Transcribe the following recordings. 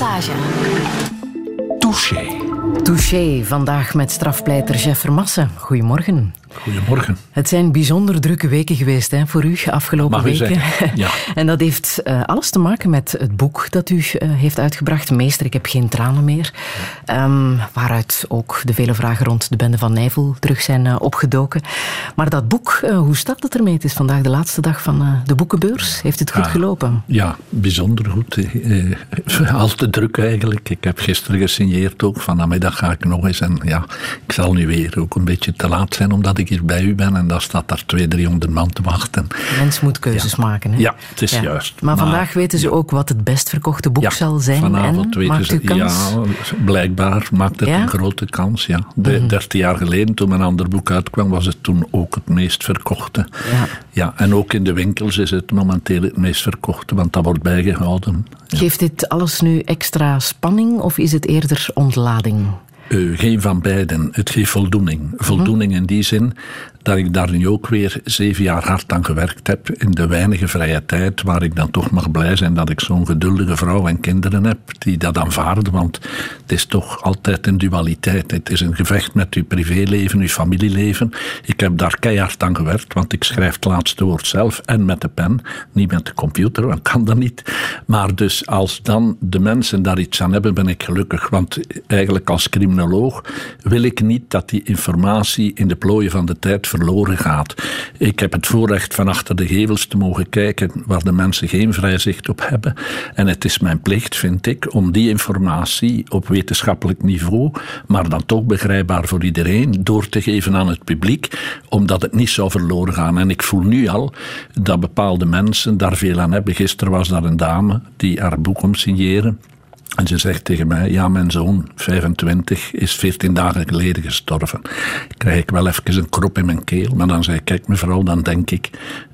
Passage. Touché. Touché, vandaag met strafpleiter Jeff Vermassen. Goedemorgen. Goedemorgen. Het zijn bijzonder drukke weken geweest hè, voor u, afgelopen weken. zeggen, ja. en dat heeft eh, alles te maken met het boek dat u eh, heeft uitgebracht, Meester, ik heb geen tranen meer. Ehm, waaruit ook de vele vragen rond de bende van Nijvel terug zijn eh, opgedoken. Maar dat boek, hoe staat het ermee? Het is vandaag de laatste dag van de boekenbeurs. Heeft het goed Ah. gelopen? Ja, bijzonder goed. Al te druk eigenlijk. Ik heb gisteren gesigneerd ook. Vanmiddag ga ik nog eens. En ja, ik zal nu weer ook een beetje te laat zijn omdat ik hier bij u ben. En daar staat daar 200, 300 man te wachten. De mens moet keuzes maken. Hè? Ja, het is juist. Maar, Maar- vandaag weten ze ook wat het best verkochte boek zal zijn. vanavond en weten ze. kans? Ja, blijkbaar maakt het? Mhm. een grote kans. Ja. De, 13 jaar geleden, toen mijn ander boek uitkwam, was het toen ook het meest verkochte. Ja. Ja, en ook in de winkels is het momenteel het meest verkochte, want dat wordt bijgehouden. Geeft dit alles nu extra spanning of is het eerder ontlading? Eh, geen van beiden. Het geeft voldoening. Voldoening in die zin dat ik daar nu ook weer zeven jaar hard aan gewerkt heb. In de weinige vrije tijd, waar ik dan toch mag blij zijn dat ik zo'n geduldige vrouw en kinderen heb die dat aanvaarden. Want het is toch altijd een dualiteit. Het is een gevecht met uw privéleven, uw familieleven. Ik heb daar keihard aan gewerkt, want ik schrijf het laatste woord zelf en met de pen. Niet met de computer, want kan dat niet. Maar dus als dan de mensen daar iets aan hebben, ben ik gelukkig. Want eigenlijk als criminoloog wil ik niet dat die informatie in de plooien van de tijd verloren gaat. Ik heb het voorrecht van achter de gevels te mogen kijken waar de mensen geen vrij zicht op hebben. En het is mijn plicht, vind ik, om die informatie op wetenschappelijk niveau, maar dan toch begrijpbaar voor iedereen, door te geven aan het publiek, omdat het niet zou verloren gaan. En ik voel nu al dat bepaalde mensen daar veel aan hebben. Gisteren was daar een dame die haar boek komt signeren. En ze zegt tegen mij, ja, mijn zoon, 25, is 14 dagen geleden gestorven. Krijg ik wel even een krop in mijn keel. Maar dan zei ik, kijk mevrouw, dan denk ik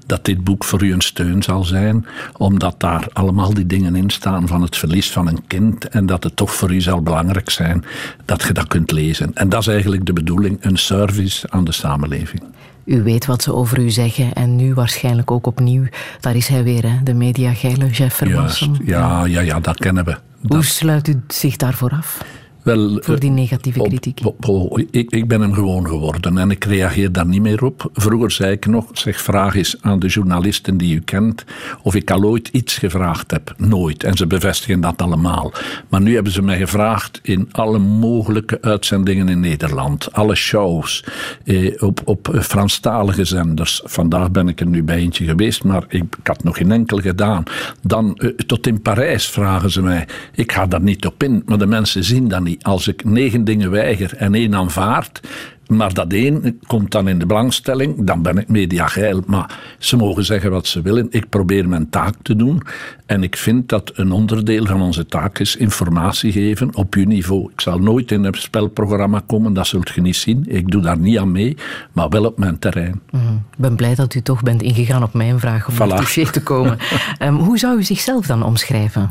dat dit boek voor u een steun zal zijn. Omdat daar allemaal die dingen in staan van het verlies van een kind. En dat het toch voor u zal belangrijk zijn dat je dat kunt lezen. En dat is eigenlijk de bedoeling, een service aan de samenleving. U weet wat ze over u zeggen en nu waarschijnlijk ook opnieuw. Daar is hij weer, hè? de mediageile Jeff Vermassen. ja, ja, ja, dat kennen we. Hoe sluit u zich daarvoor af? Wel, Voor die eh, negatieve op- kritiek. op- op- ik, ik ben hem gewoon geworden en ik reageer daar niet meer op. Vroeger zei ik nog, zeg vraag eens aan de journalisten die u kent of ik al ooit iets gevraagd heb. Nooit. En ze bevestigen dat allemaal. Maar nu hebben ze mij gevraagd in alle mogelijke uitzendingen in Nederland. Alle shows. Eh, op, op Franstalige zenders. Vandaag ben ik er nu bij eentje geweest, maar ik, ik had nog geen enkel gedaan. Dan eh, tot in Parijs vragen ze mij. Ik ga daar niet op in, maar de mensen zien dat niet. Als ik negen dingen weiger en één aanvaard, maar dat één komt dan in de belangstelling, dan ben ik mediageil. Maar ze mogen zeggen wat ze willen. Ik probeer mijn taak te doen. En ik vind dat een onderdeel van onze taak is informatie geven op uw niveau. Ik zal nooit in een spelprogramma komen, dat zult je niet zien. Ik doe daar niet aan mee, maar wel op mijn terrein. Ik ben blij dat u toch bent ingegaan op mijn vraag om Voilà. dossier te komen. Ehm, hoe zou u zichzelf dan omschrijven?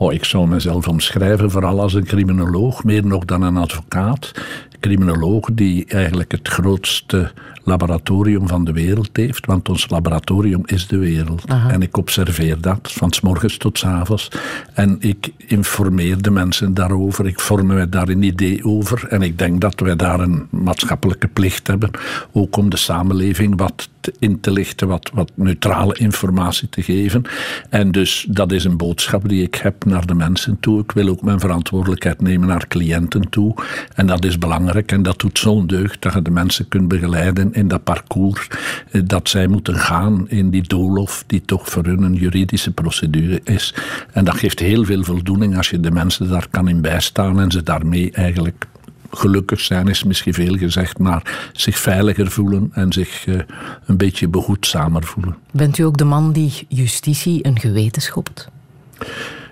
Oh, ik zou mezelf omschrijven vooral als een criminoloog, meer nog dan een advocaat. Criminoloog die eigenlijk het grootste laboratorium van de wereld heeft, want ons laboratorium is de wereld. En ik observeer dat van s morgens tot s avonds. En ik informeer de mensen daarover, ik vorm daar een idee over. En ik denk dat wij daar een maatschappelijke plicht hebben, ook om de samenleving wat in te lichten, wat, wat neutrale informatie te geven. En dus dat is een boodschap die ik heb naar de mensen toe. Ik wil ook mijn verantwoordelijkheid nemen naar cliënten toe. En dat is belangrijk en dat doet zo'n deugd dat je de mensen kunt begeleiden in dat parcours eh, dat zij moeten gaan in die doolhof die toch voor hun een juridische procedure is. En dat geeft heel veel voldoening als je de mensen daar kan in bijstaan en ze daarmee eigenlijk gelukkig zijn is misschien veel gezegd, maar zich veiliger voelen en zich eh, een beetje behoedzamer voelen. Bent u ook de man die justitie een geweten schopt?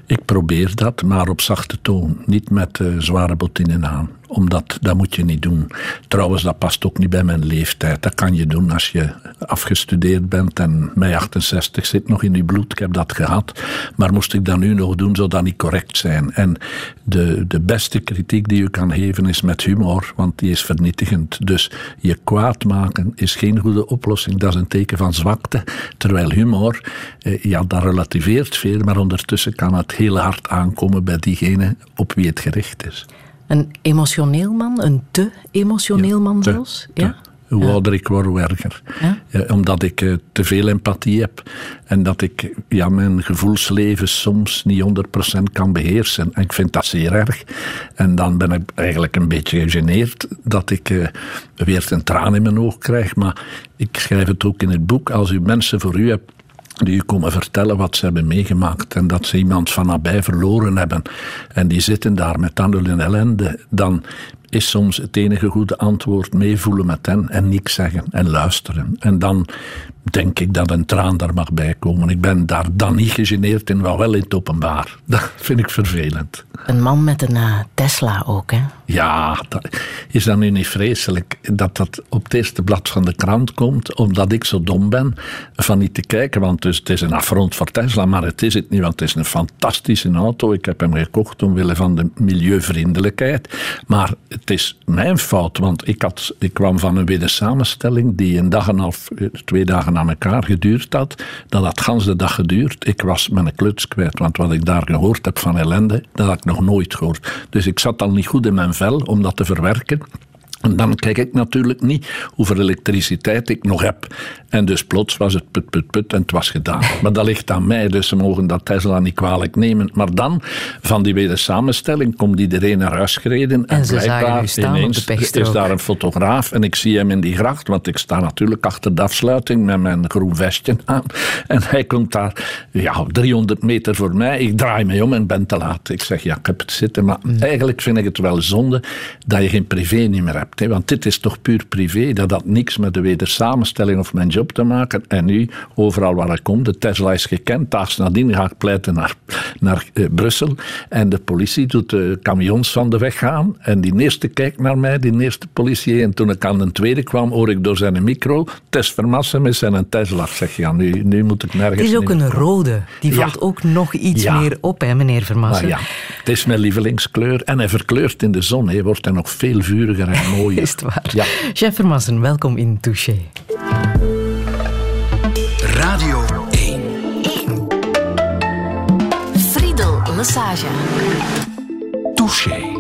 Ik probeer dat, maar op zachte toon, niet met eh, zware bottinen aan. Omdat dat moet je niet doen. Trouwens, dat past ook niet bij mijn leeftijd. Dat kan je doen als je afgestudeerd bent en mij 68 zit nog in je bloed. Ik heb dat gehad. Maar moest ik dat nu nog doen, zou dat niet correct zijn. En de, de beste kritiek die je kan geven is met humor, want die is vernietigend. Dus je kwaad maken is geen goede oplossing. Dat is een teken van zwakte. Terwijl humor, eh, ja, dat relativeert veel, maar ondertussen kan het heel hard aankomen bij diegene op wie het gericht is. Een emotioneel man, een te emotioneel man zelfs? Ja? Hoe ouder ik word, hoe erger. Ja? omdat ik uh, te veel empathie heb en dat ik ja, mijn gevoelsleven soms niet 100% kan beheersen. En ik vind dat zeer erg. En dan ben ik eigenlijk een beetje gegeneerd dat ik uh, weer een traan in mijn oog krijg. Maar ik schrijf het ook in het boek. Als u mensen voor u hebt die komen vertellen wat ze hebben meegemaakt en dat ze iemand van nabij verloren hebben. En die zitten daar met tanden en ellende, dan is soms het enige goede antwoord meevoelen met hen en niks zeggen en luisteren. En dan denk ik dat een traan daar mag bij komen. Ik ben daar dan niet gegeneerd in, maar wel in het openbaar. Dat vind ik vervelend. Een man met een uh, Tesla ook, hè? Ja, dat, is dat nu niet vreselijk dat dat op het eerste blad van de krant komt, omdat ik zo dom ben van niet te kijken, want dus het is een affront voor Tesla, maar het is het niet, want het is een fantastische auto. Ik heb hem gekocht omwille van de milieuvriendelijkheid, maar het is mijn fout, want ik, had, ik kwam van een wedersamenstelling die een dag en half, twee dagen aan elkaar geduurd had. Dat had gans de dag geduurd. Ik was mijn kluts kwijt, want wat ik daar gehoord heb van ellende, dat had ik nog nooit gehoord. Dus ik zat al niet goed in mijn vel om dat te verwerken. En dan kijk ik natuurlijk niet hoeveel elektriciteit ik nog heb. En dus plots was het put, put, put en het was gedaan. Maar dat ligt aan mij, dus ze mogen dat Tesla niet kwalijk nemen. Maar dan, van die wedersamenstelling, komt iedereen naar huis gereden. En, en blijkbaar ineens is daar een fotograaf en ik zie hem in die gracht, want ik sta natuurlijk achter de afsluiting met mijn groen vestje aan. En hij komt daar, ja, 300 meter voor mij. Ik draai mij om en ben te laat. Ik zeg, ja, ik heb het zitten. Maar mm. eigenlijk vind ik het wel zonde dat je geen privé niet meer hebt. Hè? Want dit is toch puur privé. Dat had niks met de wedersamenstelling of mijn job te maken. En nu, overal waar ik kom, de Tesla is gekend. Daags nadien ga ik pleiten naar, naar uh, Brussel. En de politie doet de camions van de weg gaan. En die eerste kijkt naar mij, die eerste politie. En toen ik aan de tweede kwam, hoor ik door zijn micro... Tess Vermassen met zijn Tesla. Zeg, ja, nu, nu moet ik nergens... Het is ook een rode. Die valt ook nog iets meer op, hè, meneer Vermassen. ja, het is mijn lievelingskleur. En hij verkleurt in de zon. Hij wordt hij nog veel vuriger en mooier. is het waar? Ja. Chef Vermassen, welkom in Touché. Radio 1. 1. Friedel Lassage. Touché.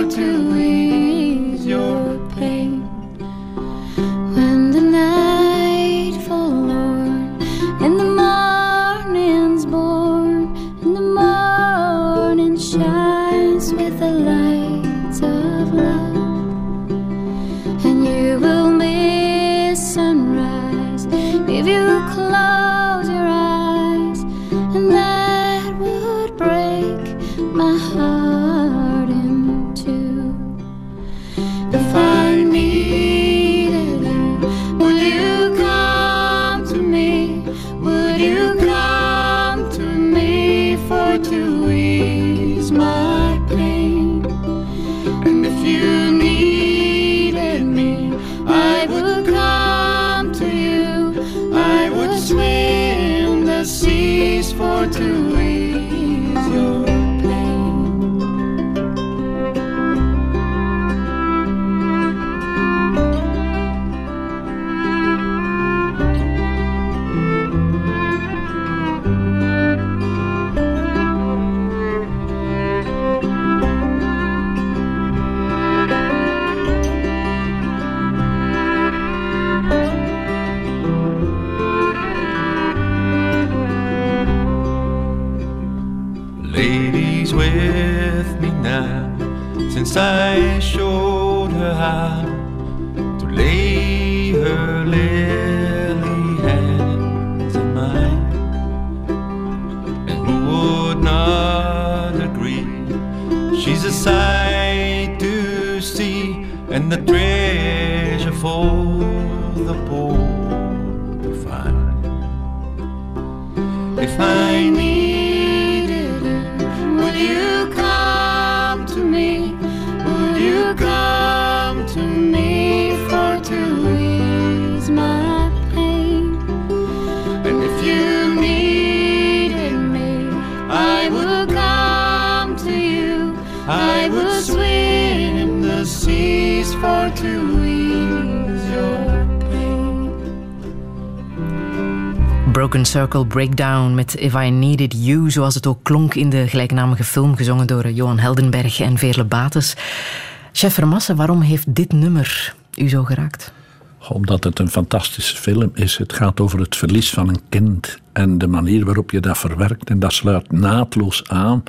To Circle Breakdown met If I Needed You, zoals het ook klonk in de gelijknamige film, gezongen door Johan Heldenberg en Veerle Bates. Chef Vermassen, waarom heeft dit nummer u zo geraakt? Omdat het een fantastische film is. Het gaat over het verlies van een kind en de manier waarop je dat verwerkt. En dat sluit naadloos aan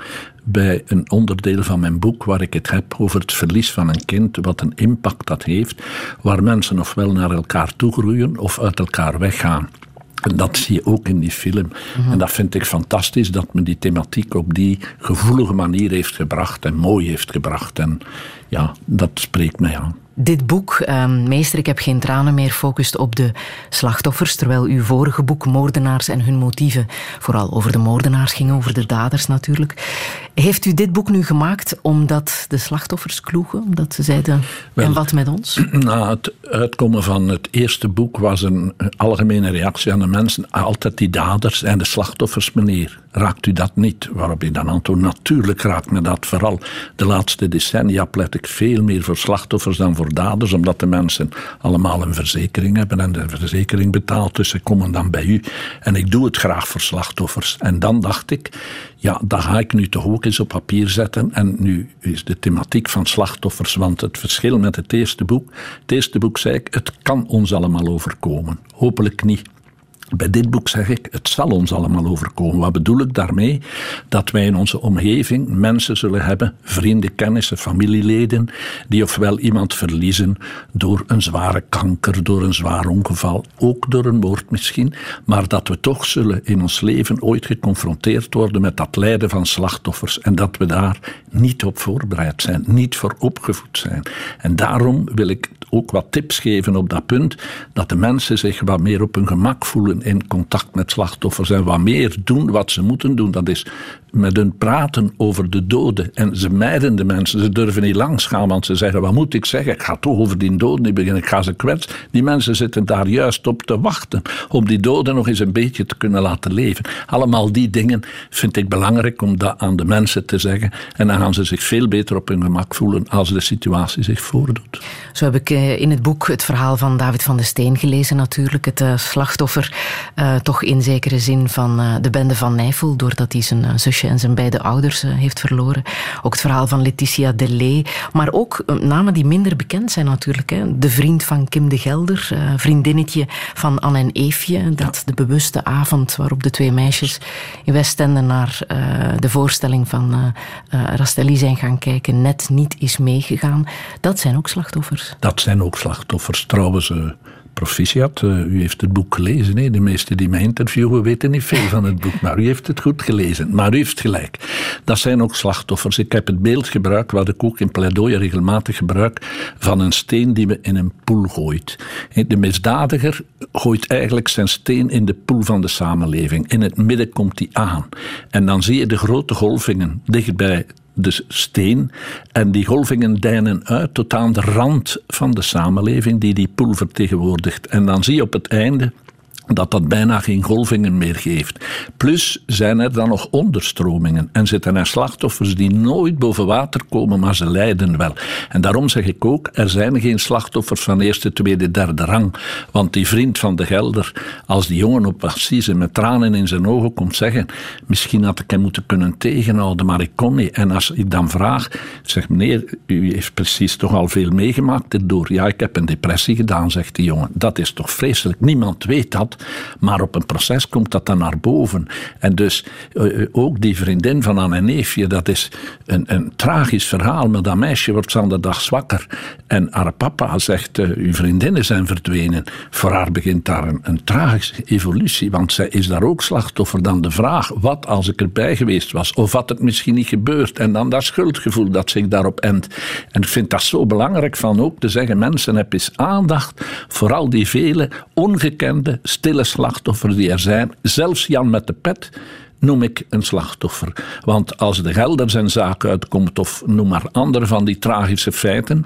bij een onderdeel van mijn boek waar ik het heb over het verlies van een kind, wat een impact dat heeft, waar mensen ofwel naar elkaar toe groeien of uit elkaar weggaan. En dat zie je ook in die film. En dat vind ik fantastisch dat men die thematiek op die gevoelige manier heeft gebracht en mooi heeft gebracht. En ja, dat spreekt mij aan. Dit boek, ehm, Meester, ik heb geen tranen meer, focust op de slachtoffers, terwijl uw vorige boek, Moordenaars en hun motieven, vooral over de moordenaars ging, over de daders natuurlijk. Heeft u dit boek nu gemaakt omdat de slachtoffers kloegen? Omdat ze zeiden, Wel, en wat met ons? Na het uitkomen van het eerste boek was een algemene reactie aan de mensen altijd die daders en de slachtoffers, meneer. Raakt u dat niet? Waarop ik dan antwoord, natuurlijk raakt me dat vooral. De laatste decennia pleit ik veel meer voor slachtoffers dan voor omdat de mensen allemaal een verzekering hebben en de verzekering betaalt, dus ze komen dan bij u. En ik doe het graag voor slachtoffers. En dan dacht ik, ja, dat ga ik nu toch ook eens op papier zetten. En nu is de thematiek van slachtoffers, want het verschil met het eerste boek, het eerste boek zei ik, het kan ons allemaal overkomen. Hopelijk niet. Bij dit boek zeg ik, het zal ons allemaal overkomen. Wat bedoel ik daarmee? Dat wij in onze omgeving mensen zullen hebben, vrienden, kennissen, familieleden, die ofwel iemand verliezen door een zware kanker, door een zwaar ongeval, ook door een moord misschien, maar dat we toch zullen in ons leven ooit geconfronteerd worden met dat lijden van slachtoffers en dat we daar niet op voorbereid zijn, niet voor opgevoed zijn. En daarom wil ik ook wat tips geven op dat punt, dat de mensen zich wat meer op hun gemak voelen in contact met slachtoffers en wat meer doen wat ze moeten doen. Dat is met hun praten over de doden. En ze mijden de mensen. Ze durven niet langs gaan, want ze zeggen: Wat moet ik zeggen? Ik ga toch over die doden niet beginnen. Ik ga ze kwetsen. Die mensen zitten daar juist op te wachten. Om die doden nog eens een beetje te kunnen laten leven. Allemaal die dingen vind ik belangrijk om dat aan de mensen te zeggen. En dan gaan ze zich veel beter op hun gemak voelen als de situatie zich voordoet. Zo heb ik in het boek het verhaal van David van de Steen gelezen, natuurlijk. Het slachtoffer, uh, toch in zekere zin, van de bende van Nijvel. Doordat hij zijn uh, en zijn beide ouders heeft verloren. Ook het verhaal van Letitia Delay. Maar ook namen die minder bekend zijn natuurlijk. Hè. De vriend van Kim de Gelder, vriendinnetje van Anne en Eefje. Dat de bewuste avond waarop de twee meisjes in Westende naar de voorstelling van Rastelli zijn gaan kijken, net niet is meegegaan. Dat zijn ook slachtoffers. Dat zijn ook slachtoffers. Trouwens, proficiat. Uh, u heeft het boek gelezen. Hè? De meesten die mij interviewen weten niet veel van het boek, maar u heeft het goed gelezen. Maar u heeft gelijk. Dat zijn ook slachtoffers. Ik heb het beeld gebruikt, wat ik ook in pleidooi regelmatig gebruik, van een steen die we in een poel gooit. De misdadiger gooit eigenlijk zijn steen in de poel van de samenleving. In het midden komt hij aan. En dan zie je de grote golvingen dichtbij de steen. En die golvingen deinen uit tot aan de rand van de samenleving die die poel vertegenwoordigt. En dan zie je op het einde dat dat bijna geen golvingen meer geeft. Plus zijn er dan nog onderstromingen en zitten er slachtoffers die nooit boven water komen, maar ze lijden wel. En daarom zeg ik ook, er zijn geen slachtoffers van eerste, tweede, derde rang. Want die vriend van de Gelder, als die jongen op assise met tranen in zijn ogen komt zeggen, misschien had ik hem moeten kunnen tegenhouden, maar ik kon niet. En als ik dan vraag, zeg meneer, u heeft precies toch al veel meegemaakt erdoor. Ja, ik heb een depressie gedaan, zegt die jongen. Dat is toch vreselijk. Niemand weet dat. Maar op een proces komt dat dan naar boven. En dus uh, ook die vriendin van Anne Neefje, dat is een, een tragisch verhaal. Maar dat meisje wordt van de dag zwakker. En haar papa zegt, uh, uw vriendinnen zijn verdwenen. Voor haar begint daar een, een tragische evolutie, want zij is daar ook slachtoffer. Dan de vraag, wat als ik erbij geweest was? Of had het misschien niet gebeurd? En dan dat schuldgevoel dat zich daarop endt. En ik vind dat zo belangrijk van ook te zeggen, mensen, heb eens aandacht voor al die vele ongekende, stille slachtoffers die er zijn. Zelfs Jan met de pet noem ik een slachtoffer. Want als de Gelder zijn zaak uitkomt, of noem maar andere van die tragische feiten,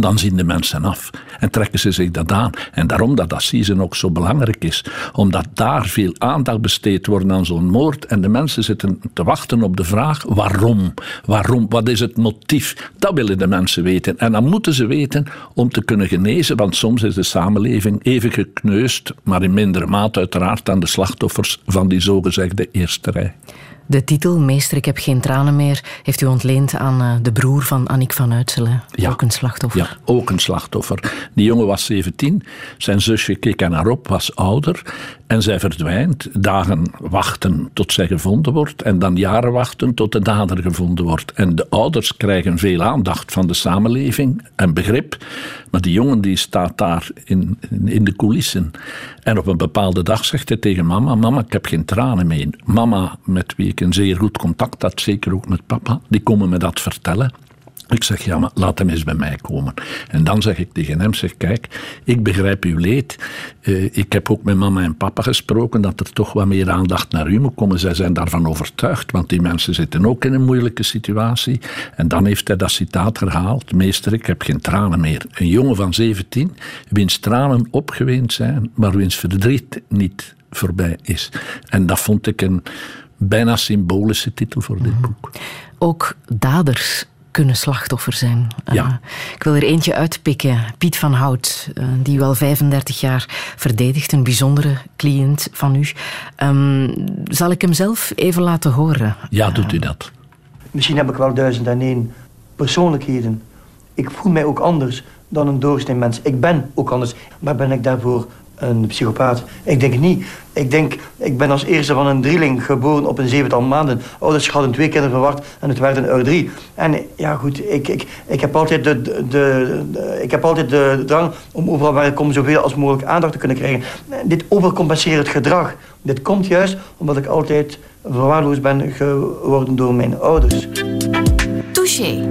dan zien de mensen af en trekken ze zich dat aan. En daarom dat assise ook zo belangrijk is. Omdat daar veel aandacht besteed wordt aan zo'n moord. En de mensen zitten te wachten op de vraag waarom? Waarom? Wat is het motief? Dat willen de mensen weten. En dan moeten ze weten om te kunnen genezen. Want soms is de samenleving even gekneusd, maar in mindere mate uiteraard aan de slachtoffers van die zogezegde eerste rij. De titel Meester, ik heb geen tranen meer heeft u ontleend aan uh, de broer van Annick van Uitselen. Ja. Ook een slachtoffer. Ja, ook een slachtoffer. Die jongen was 17, zijn zusje keek er naar op, was ouder en zij verdwijnt. Dagen wachten tot zij gevonden wordt en dan jaren wachten tot de dader gevonden wordt. En de ouders krijgen veel aandacht van de samenleving en begrip. Maar die jongen die staat daar in, in de coulissen. En op een bepaalde dag zegt hij tegen mama: Mama, ik heb geen tranen meer. Mama, met wie ik een zeer goed contact had, zeker ook met papa, die komen me dat vertellen. Ik zeg, ja, maar laat hem eens bij mij komen. En dan zeg ik tegen hem, zeg, kijk, ik begrijp uw leed. Uh, ik heb ook met mama en papa gesproken dat er toch wat meer aandacht naar u moet komen. Zij zijn daarvan overtuigd, want die mensen zitten ook in een moeilijke situatie. En dan heeft hij dat citaat herhaald. Meester, ik heb geen tranen meer. Een jongen van 17, wiens tranen opgeweend zijn, maar wiens verdriet niet voorbij is. En dat vond ik een bijna symbolische titel voor dit boek. Ook daders kunnen slachtoffer zijn. Ja. Uh, ik wil er eentje uitpikken. Piet van Hout, uh, die u al 35 jaar verdedigt. Een bijzondere cliënt van u. Um, zal ik hem zelf even laten horen? Ja, doet u dat. Misschien heb ik wel duizend en één persoonlijkheden. Ik voel mij ook anders dan een doorsnee mens. Ik ben ook anders. Maar ben ik daarvoor een psychopaat. Ik denk niet. Ik denk, ik ben als eerste van een drieling geboren op een zevental maanden. Ouders hadden twee kinderen verwacht en het werden er drie. En ja, goed, ik, ik, ik, heb altijd de, de, de, ik heb altijd de drang om overal waar ik kom zoveel als mogelijk aandacht te kunnen krijgen. Dit overcompenserend gedrag, dit komt juist omdat ik altijd verwaarloosd ben geworden door mijn ouders. Touché.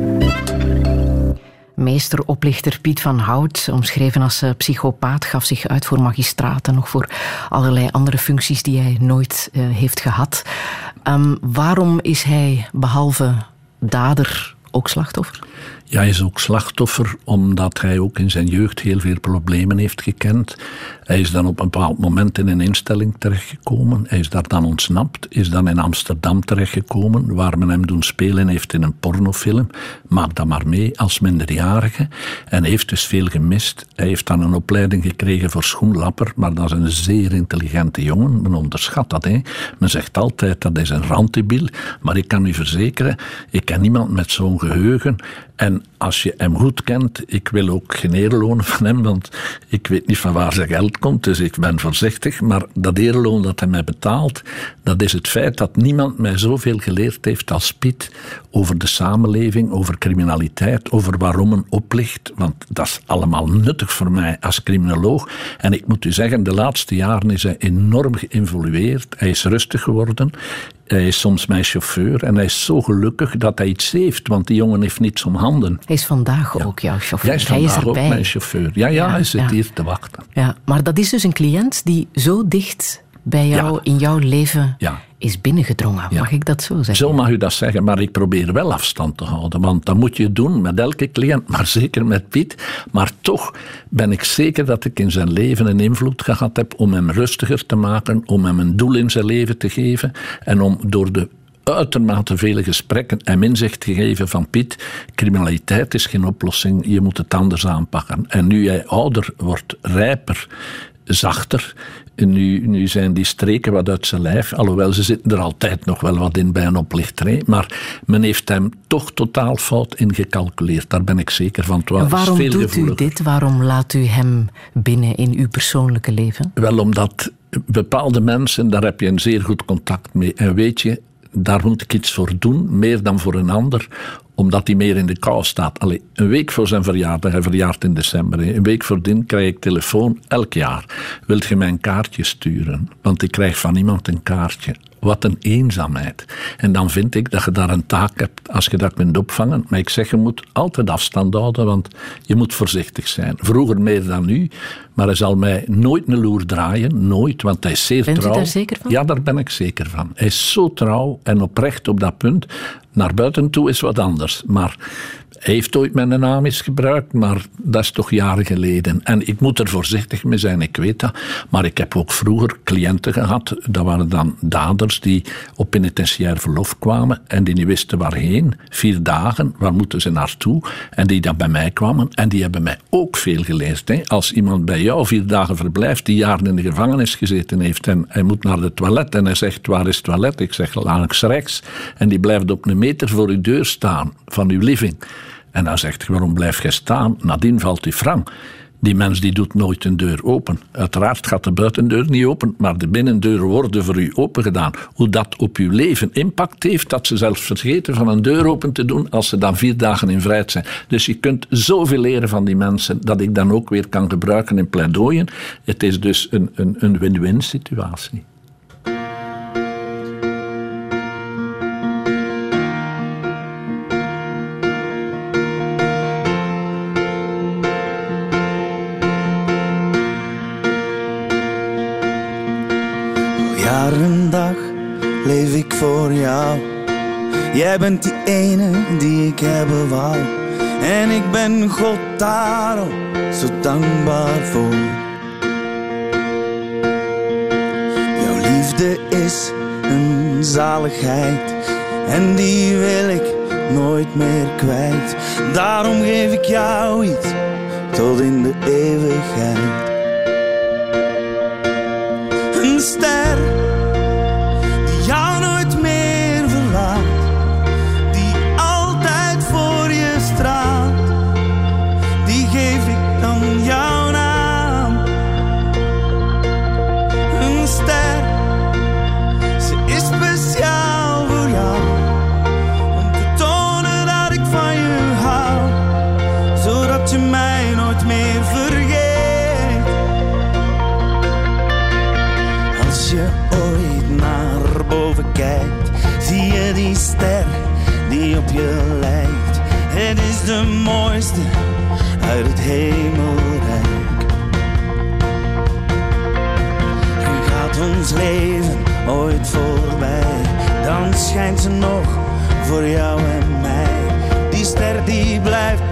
Meesteroplichter Piet van Hout, omschreven als eh, psychopaat, gaf zich uit voor magistraat en nog voor allerlei andere functies die hij nooit uh, heeft gehad. Um, waarom is hij behalve dader ook slachtoffer? Ja, hij is ook slachtoffer omdat hij ook in zijn jeugd heel veel problemen heeft gekend. Hij is dan op een bepaald moment in een instelling terechtgekomen. Hij is daar dan ontsnapt, is dan in Amsterdam terechtgekomen, waar men hem doen spelen heeft in een pornofilm. Maak dat maar mee als minderjarige. En heeft dus veel gemist. Hij heeft dan een opleiding gekregen voor schoenlapper, maar dat is een zeer intelligente jongen. Men onderschat dat. Hè. Men zegt altijd dat is een rantibiel, maar ik kan u verzekeren, ik ken niemand met zo'n geheugen. En als je hem goed kent, ik wil ook geen eerloon van hem, want ik weet niet van waar zijn geld komt, dus ik ben voorzichtig. Maar dat eerloon dat hij mij betaalt, dat is het feit dat niemand mij zoveel geleerd heeft als Piet over de samenleving, over criminaliteit, over waarom een oplicht. Want dat is allemaal nuttig voor mij als criminoloog. En ik moet u zeggen, de laatste jaren is hij enorm geïnvolueerd. Hij is rustig geworden. Hij is soms mijn chauffeur en hij is zo gelukkig dat hij iets heeft, want die jongen heeft niets om handen. Hij is vandaag ook jouw chauffeur. Hij is vandaag hij is ook mijn chauffeur. Ja, ja, hij zit hier te wachten. Ja, maar dat is dus een cliënt die zo dicht bij jou in jouw leven is binnengedrongen. Mag ik dat zo zeggen? Zo mag u dat zeggen, maar ik probeer wel afstand te houden. Want dat moet je doen met elke cliënt, maar zeker met Piet. Maar toch ben ik zeker dat ik in zijn leven een invloed gehad heb om hem rustiger te maken, om hem een doel in zijn leven te geven en om door de uitermate vele gesprekken en inzicht te geven van Piet, criminaliteit is geen oplossing, je moet het anders aanpakken. En nu jij ouder wordt, rijper, zachter, nu, nu zijn die streken wat uit zijn lijf, alhoewel ze zitten er altijd nog wel wat in bij een oplichter. Maar men heeft hem toch totaal fout ingecalculeerd. Daar ben ik zeker van. Waarom doet u dit? Waarom laat u hem binnen in uw persoonlijke leven? Wel, omdat bepaalde mensen, daar heb je een zeer goed contact mee. En weet je, daar moet ik iets voor doen, meer dan voor een ander, omdat hij meer in de kou staat. Allee, een week voor zijn verjaardag, hij verjaart in december, een week voordien krijg ik telefoon elk jaar. Wilt je mij een kaartje sturen? Want ik krijg van iemand een kaartje. Wat een eenzaamheid. En dan vind ik dat je daar een taak hebt als je dat kunt opvangen. Maar ik zeg, je moet altijd afstand houden, want je moet voorzichtig zijn. Vroeger meer dan nu, maar hij zal mij nooit een loer draaien. Nooit, want hij is zeer Bent u trouw. daar zeker van? Ja, daar ben ik zeker van. Hij is zo trouw en oprecht op dat punt. Naar buiten toe is wat anders. Maar heeft ooit mijn naam eens gebruikt, maar dat is toch jaren geleden. En ik moet er voorzichtig mee zijn, ik weet dat. Maar ik heb ook vroeger cliënten gehad, dat waren dan daders die op penitentiair verlof kwamen en die niet wisten waarheen. Vier dagen, waar moeten ze naartoe? En die dan bij mij kwamen en die hebben mij ook veel geleerd. Hè. Als iemand bij jou vier dagen verblijft, die jaren in de gevangenis gezeten heeft en hij moet naar het toilet en hij zegt, waar is het toilet? Ik zeg, langs rechts. En die blijft op een meter voor uw deur staan, van uw living. En dan zegt hij, waarom blijf je staan? Nadien valt die frank. Die mens die doet nooit een deur open. Uiteraard gaat de buitendeur niet open, maar de binnendeur worden voor u open gedaan. Hoe dat op uw leven impact heeft, dat ze zelfs vergeten van een deur open te doen als ze dan vier dagen in vrijheid zijn. Dus je kunt zoveel leren van die mensen dat ik dan ook weer kan gebruiken in pleidooien. Het is dus een win-win situatie. Leef ik voor jou. Jij bent die ene die ik hebben wou. En ik ben God daarom zo dankbaar voor. Jouw liefde is een zaligheid. En die wil ik nooit meer kwijt. Daarom geef ik jou iets tot in de eeuwigheid. Leven ooit voorbij, dan schijnt ze nog voor jou en mij. Die ster die blijft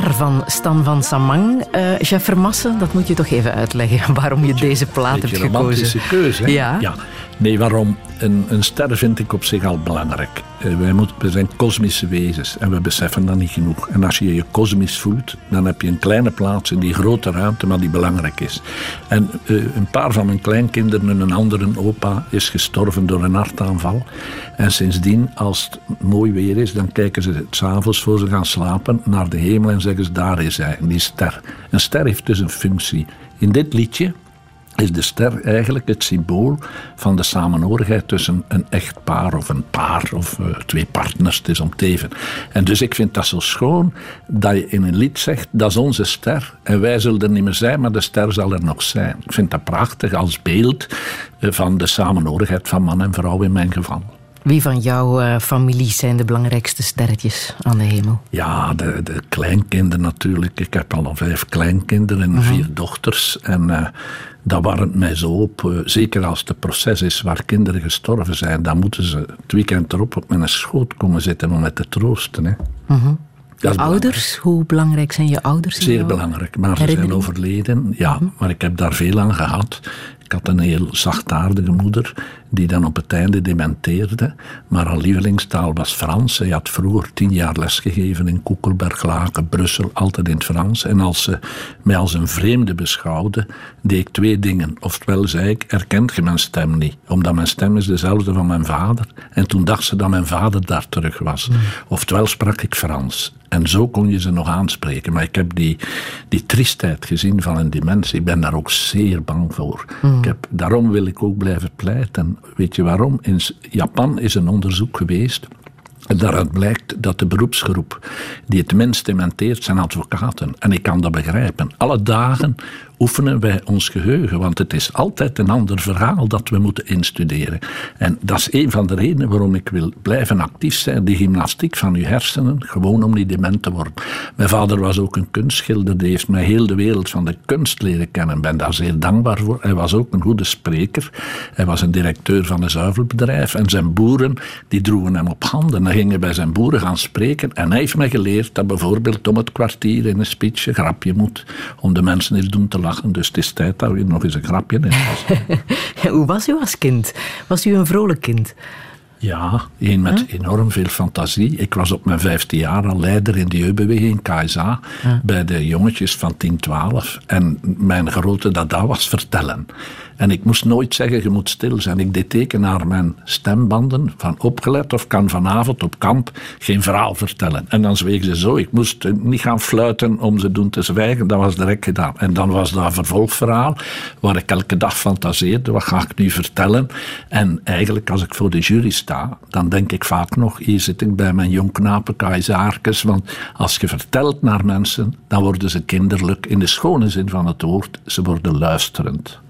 ster van Stan van Samang. Eh chef Vermassen, dat moet je toch even uitleggen waarom je deze plaat hebt Beetje romantische gekozen. keuze. Hè? Ja. Nee, waarom? Een, een ster vind ik op zich al belangrijk. Eh, wij we zijn kosmische wezens en we beseffen dat niet genoeg. En als je je kosmisch voelt, dan heb je een kleine plaats in die grote ruimte, maar die belangrijk is. En eh, een paar van mijn kleinkinderen, een andere opa, is gestorven door een hartaanval. En sindsdien, als het mooi weer is, dan kijken ze s'avonds voor ze gaan slapen naar de hemel en zeggen ze, daar is hij, die ster. Een ster heeft dus een functie. In dit liedje is de ster eigenlijk het symbool van de samenhorigheid tussen een echt paar of een paar of eh, twee partners. Het is om het even. En dus ik vind dat zo schoon dat je in een lied zegt, dat is onze ster en wij zullen er niet meer zijn, maar de ster zal er nog zijn. Ik vind dat prachtig als beeld eh, van de samenhorigheid van man en vrouw in mijn geval. Wie van jouw uh, familie zijn de belangrijkste sterretjes aan de hemel? Ja, de, de kleinkinderen natuurlijk. Ik heb al vijf kleinkinderen en mhm. vier dochters. En uh, dat warmt mij zo op. Uh, zeker als het proces is waar kinderen gestorven zijn, dan moeten ze het weekend erop op mijn schoot komen zitten om met te troosten. Hè. Mhm. Ouders, hoe belangrijk zijn je ouders? Zeer belangrijk, maar ze zijn overleden. Ja, mhm. maar ik heb daar veel aan gehad. Ik had een heel zachtaardige moeder die dan op het einde dementeerde. Maar haar lievelingstaal was Frans. Zij had vroeger tien jaar lesgegeven in Koekelberg, Laken, Brussel, altijd in het Frans. En als ze mij als een vreemde beschouwde, deed ik twee dingen. Oftewel zei ik, erkent je mijn stem niet? Omdat mijn stem is dezelfde van mijn vader. En toen dacht ze dat mijn vader daar terug was. Hmm. Oftewel sprak ik Frans. En zo kon je ze nog aanspreken. Maar ik heb die, die triestheid gezien van een dementie. Ik ben daar ook zeer bang voor. Hmm. Ik heb, daarom wil ik ook blijven pleiten. Weet je waarom? In Japan is een onderzoek geweest. En daaruit blijkt dat de beroepsgroep die het minst dementeert zijn advocaten. En ik kan dat begrijpen. Alle dagen oefenen wij ons geheugen. Want het is altijd een ander verhaal dat we moeten instuderen. En dat is een van de redenen waarom ik wil blijven actief zijn. Die gymnastiek van uw hersenen, gewoon om niet dement te worden. Mijn vader was ook een kunstschilder. Die heeft mij heel de wereld van de kunst leren kennen. Ik ben daar zeer dankbaar voor. Hij was ook een goede spreker. Hij was een directeur van een zuivelbedrijf. En zijn boeren, die droegen hem op handen. Dan gingen bij zijn boeren gaan spreken. En hij heeft mij geleerd dat bijvoorbeeld om het kwartier in een speech een grapje moet. Om de mensen eens doen te dus het is tijd dat we nog eens een grapje in Hoe was u als kind? Was u een vrolijk kind? Ja, een met enorm veel fantasie. Ik was op mijn vijfde jaar al leider in de jeugdbeweging KSA bij de jongetjes van 10, 12. En mijn grote dada was vertellen. En ik moest nooit zeggen, je moet stil zijn. Ik deed teken naar mijn stembanden van opgelet of kan vanavond op kamp geen verhaal vertellen. En dan zweeg ze zo. Ik moest niet gaan fluiten om ze doen te zwijgen. Dat was direct gedaan. En dan was dat een vervolgverhaal waar ik elke dag fantaseerde. Wat ga ik nu vertellen? En eigenlijk als ik voor de jury sta, dan denk ik vaak nog, hier zit ik bij mijn jongknapen, keizaarkes. Want als je vertelt naar mensen, dan worden ze kinderlijk in de schone zin van het woord. Ze worden luisterend.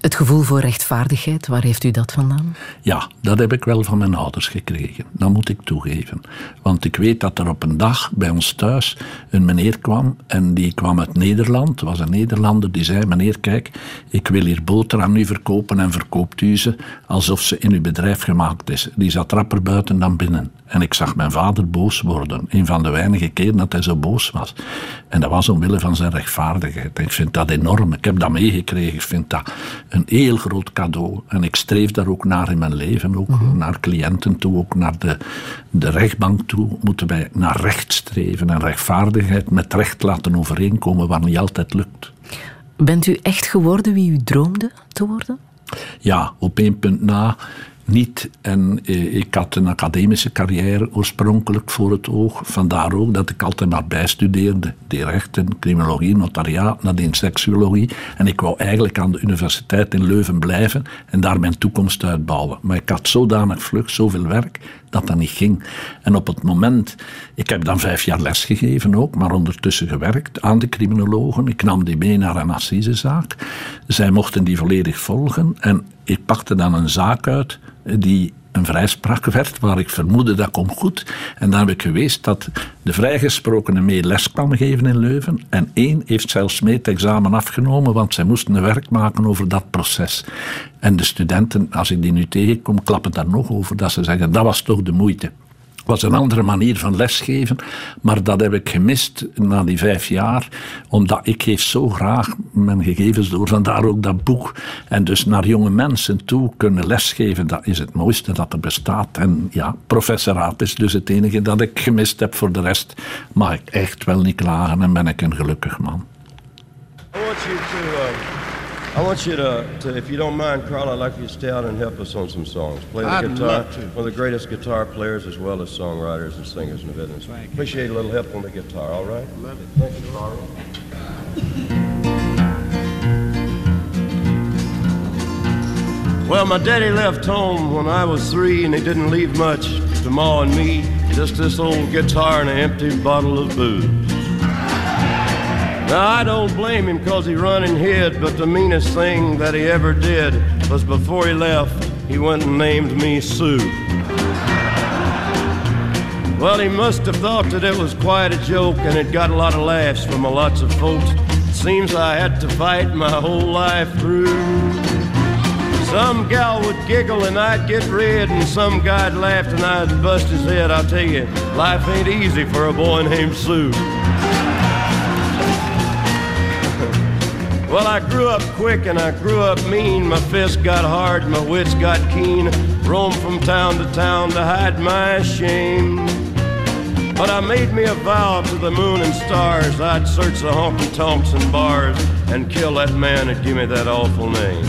Het gevoel voor rechtvaardigheid, waar heeft u dat vandaan? Ja, dat heb ik wel van mijn ouders gekregen. Dat moet ik toegeven. Want ik weet dat er op een dag bij ons thuis een meneer kwam. En die kwam uit Nederland. was een Nederlander die zei: Meneer, kijk, ik wil hier boter aan u verkopen en verkoopt u ze alsof ze in uw bedrijf gemaakt is. Die zat rapper buiten dan binnen. En ik zag mijn vader boos worden. Een van de weinige keren dat hij zo boos was. En dat was omwille van zijn rechtvaardigheid. ik vind dat enorm. Ik heb dat meegekregen. Ik vind dat een heel groot cadeau. En ik streef daar ook naar in mijn leven. Ook mhm. naar cliënten toe, ook naar de, de rechtbank toe. Moeten wij naar recht streven en rechtvaardigheid met recht laten overeenkomen, wat niet altijd lukt. Bent u echt geworden wie u droomde te worden? Ja, op één punt na niet. En eh, ik had een academische carrière oorspronkelijk voor het oog. Vandaar ook dat ik altijd maar bijstudeerde. De rechten, criminologie, notariaat, nadien seksuologie. En ik wou eigenlijk aan de universiteit in Leuven blijven en daar mijn toekomst uitbouwen. Maar ik had zodanig vlug, zoveel werk, dat dat niet ging. En op het moment, ik heb dan vijf jaar lesgegeven ook, maar ondertussen gewerkt aan de criminologen. Ik nam die mee naar een assisezaak. Zij mochten die volledig volgen en ik pakte dan een zaak uit die een vrijspraak werd, waar ik vermoedde dat komt goed. En dan heb ik geweest dat de vrijgesprokene mee les kwam geven in Leuven. En één heeft zelfs mee het examen afgenomen, want zij moesten een werk maken over dat proces. En de studenten, als ik die nu tegenkom, klappen daar nog over, dat ze zeggen, dat was toch de moeite was een andere manier van lesgeven, maar dat heb ik gemist na die vijf jaar, omdat ik geef zo graag mijn gegevens door, vandaar ook dat boek. En dus naar jonge mensen toe kunnen lesgeven, dat is het mooiste dat er bestaat. En ja, professoraat is dus het enige dat ik gemist heb. Voor de rest mag ik echt wel niet klagen en ben ik een gelukkig man. I want you to, to, if you don't mind, Carl, I'd like you to stay out and help us on some songs. Play the I'd guitar. One of the greatest guitar players as well as songwriters and singers in the business. Thank Appreciate you. a little help on the guitar, all right? Love it. Thank you, Carl. Well, my daddy left home when I was three, and he didn't leave much to Ma and me. Just this old guitar and an empty bottle of booze. Now, I don't blame him because he run and hid, but the meanest thing that he ever did was before he left, he went and named me Sue. Well, he must have thought that it was quite a joke, and it got a lot of laughs from a lots of folks. It seems I had to fight my whole life through. Some gal would giggle and I'd get red, and some guy'd laugh and I'd bust his head. I'll tell you, life ain't easy for a boy named Sue. Well, I grew up quick and I grew up mean. My fists got hard, my wits got keen. Roamed from town to town to hide my shame. But I made me a vow to the moon and stars I'd search the honky tonks and bars and kill that man that give me that awful name.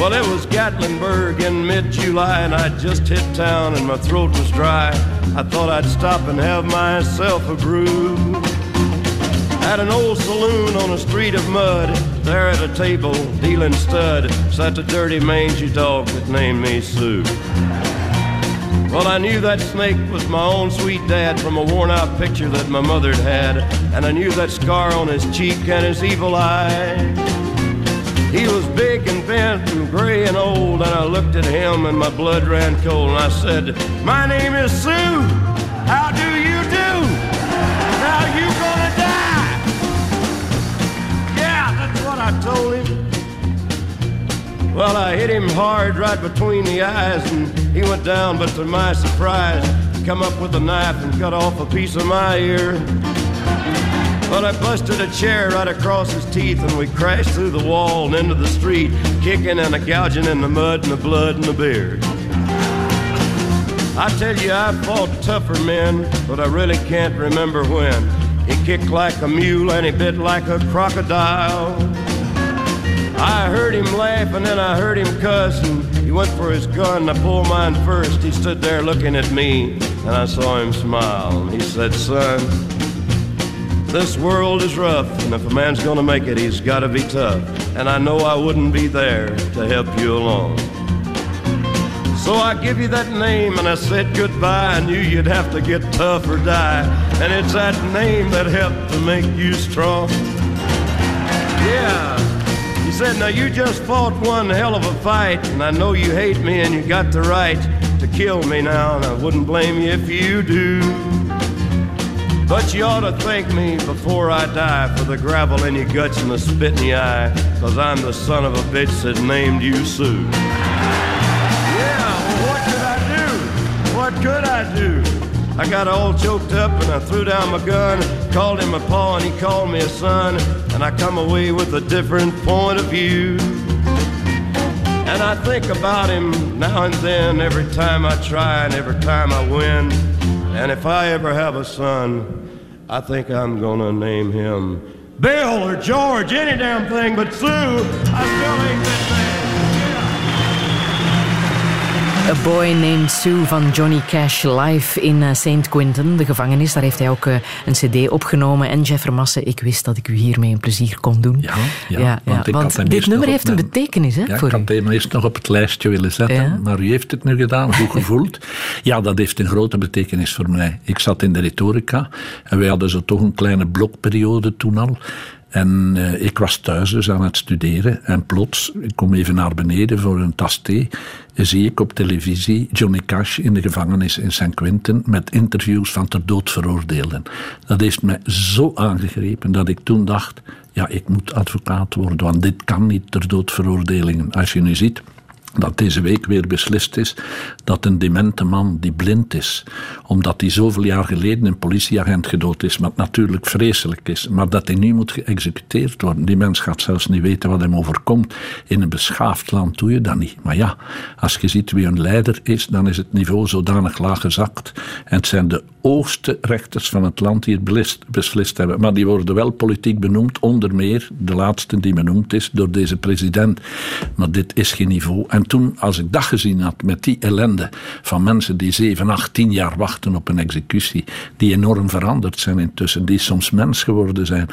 Well, it was Gatlinburg in mid July, and I'd just hit town and my throat was dry. I thought I'd stop and have myself a brew. At an old saloon on a street of mud, there at a table, dealing stud, sat a dirty mangy dog that named me Sue. Well, I knew that snake was my own sweet dad from a worn out picture that my mother'd had, and I knew that scar on his cheek and his evil eye. He was big and bent and gray and old, and I looked at him and my blood ran cold, and I said, My name is Sue. How do you I told him. Well, I hit him hard right between the eyes, and he went down, but to my surprise, he come up with a knife and cut off a piece of my ear. But I busted a chair right across his teeth, and we crashed through the wall and into the street, kicking and a gouging in the mud and the blood and the beard. I tell you, I fought tougher men, but I really can't remember when. He kicked like a mule and he bit like a crocodile. I heard him laugh and then I heard him cuss and he went for his gun. I pulled mine first. He stood there looking at me and I saw him smile. He said, Son, this world is rough and if a man's gonna make it, he's gotta be tough. And I know I wouldn't be there to help you along. So I give you that name and I said goodbye. I knew you'd have to get tough or die. And it's that name that helped to make you strong. Yeah. Said, Now you just fought one hell of a fight, and I know you hate me and you got the right to kill me now, and I wouldn't blame you if you do. But you ought to thank me before I die for the gravel in your guts and the spit in your eye, cause I'm the son of a bitch that named you Sue. Yeah, well, what could I do? What could I do? I got all choked up and I threw down my gun, called him a paw and he called me a son, and I come away with a different point of view. And I think about him now and then, every time I try and every time I win. And if I ever have a son, I think I'm gonna name him Bill or George, any damn thing but Sue. I still ain't that A Boy Named Sue van Johnny Cash live in eh, St. Quentin, de gevangenis. Daar heeft hij ook eh, een cd opgenomen. En Jeff Vermassen, ik wist dat ik u hiermee een plezier kon doen. Ja, ja, want ik had hem dit nummer heeft een betekenis hè, Ja, voor ik had hem eerst nog op het lijstje willen zetten, maar u heeft het nu gedaan, goed gevoeld. Ja, dat heeft een grote betekenis voor mij. Ik zat in de retorica en wij hadden zo toch een kleine blokperiode toen al. En eh, ik was thuis dus aan het studeren en plots, ik kom even naar beneden voor een tas thee, zie ik op televisie Johnny Cash in de gevangenis in St. Quentin met interviews van ter dood veroordeelden. Dat heeft mij zo aangegrepen dat ik toen dacht, ja, ik moet advocaat worden, want dit kan niet ter dood veroordelingen. Als je nu ziet dat deze week weer beslist is dat een demente man die blind is, omdat hij zoveel jaar geleden een politieagent gedood is, wat natuurlijk vreselijk is, maar dat hij nu moet geëxecuteerd worden. Die mens gaat zelfs niet weten wat hem overkomt. In een beschaafd land doe je dat niet. Maar ja, als je ziet wie een leider is, dan is het niveau zodanig laag gezakt. En het zijn de hoogste rechters van het land die het beslist, hebben. Maar die worden wel politiek benoemd, onder meer de laatste die benoemd is door deze president. Maar dit is geen niveau. Toen, als ik dat gezien had met die ellende van mensen die 7, 8, 10 jaar wachten op een executie, die enorm veranderd zijn intussen, die soms mens geworden zijn.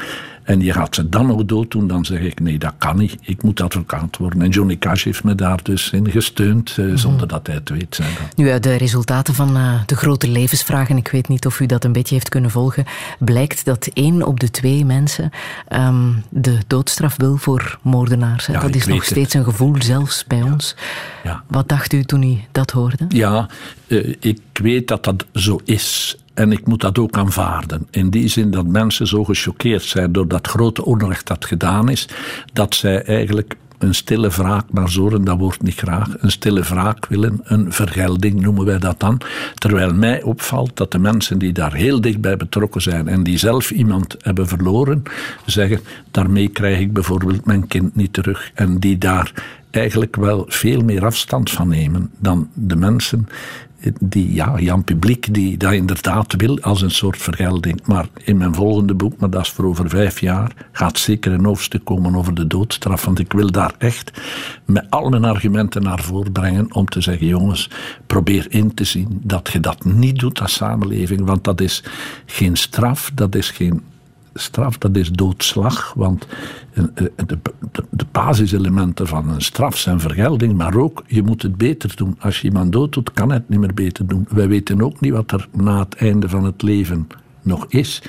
En je gaat ze dan nog dood doen, dan zeg ik nee, dat kan niet. Ik moet advocaat worden. En Johnny Cash heeft me daar dus in gesteund, eh, zonder dat hij het weet. Dat. Nu, uit de resultaten van eh, de grote levensvragen, ik weet niet of u dat een beetje heeft kunnen volgen, blijkt dat één op de twee mensen ehm, de doodstraf wil voor moordenaars. Ja, dat is nog het. steeds een gevoel, zelfs bij ons. Ja. Wat dacht u toen u dat hoorde? Ja, eh, ik weet dat dat zo is. En ik moet dat ook aanvaarden. In die zin dat mensen zo gechoqueerd zijn door dat grote onrecht dat gedaan is, dat zij eigenlijk een stille wraak, maar zoren, dat wordt niet graag, een stille wraak willen, een vergelding noemen wij dat dan. Terwijl mij opvalt dat de mensen die daar heel dichtbij betrokken zijn en die zelf iemand hebben verloren, zeggen, daarmee krijg ik bijvoorbeeld mijn kind niet terug. En die daar eigenlijk wel veel meer afstand van nemen dan de mensen die, ja, Jan Publiek, die dat inderdaad wil als een soort vergelding. Maar in mijn volgende boek, maar dat is voor over vijf jaar, gaat zeker een hoofdstuk komen over de doodstraf. Want ik wil daar echt met al mijn argumenten naar voren brengen om te zeggen, jongens, probeer in te zien dat je dat niet doet als samenleving. Want dat is geen straf, dat is geen straf, dat is doodslag. Want eh, eh, de, de, de basiselementen van een straf zijn vergelding, maar ook je moet het beter doen. Als je iemand dood doet, kan het niet meer beter doen. Wij weten ook niet wat er na het einde van het leven nog is.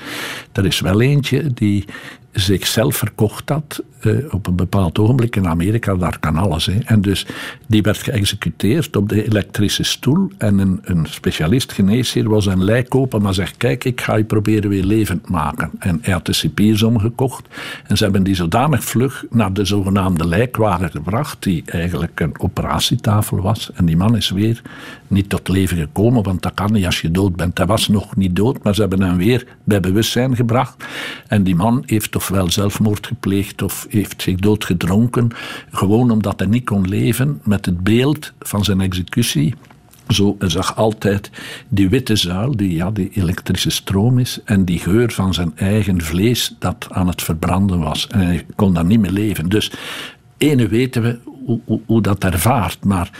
Er is wel eentje die zichzelf verkocht had eh, op een bepaald ogenblik in Amerika, daar kan alles. Hè. En dus die werd geëxecuteerd op de elektrische stoel en een, een specialist geneesheer was een lijk open, maar zegt, kijk, ik ga je proberen weer levend maken. En hij had de cipiers omgekocht en ze hebben die zodanig vlug naar de zogenaamde lijkwagen gebracht, die eigenlijk een operatietafel was. En die man is weer niet tot leven gekomen, want dat kan niet als je dood bent. Hij was nog niet dood, maar ze hebben hem weer bij bewustzijn gebracht. En die man heeft ofwel zelfmoord gepleegd of heeft zich doodgedronken, gewoon omdat hij niet kon leven met het beeld van zijn executie. Zo zag altijd die witte zuil, die, ja, die elektrische stroom is, en die geur van zijn eigen vlees dat aan het verbranden was. En hij kon daar niet meer leven. Dus ene weten we hoe, hoe, hoe dat ervaart, maar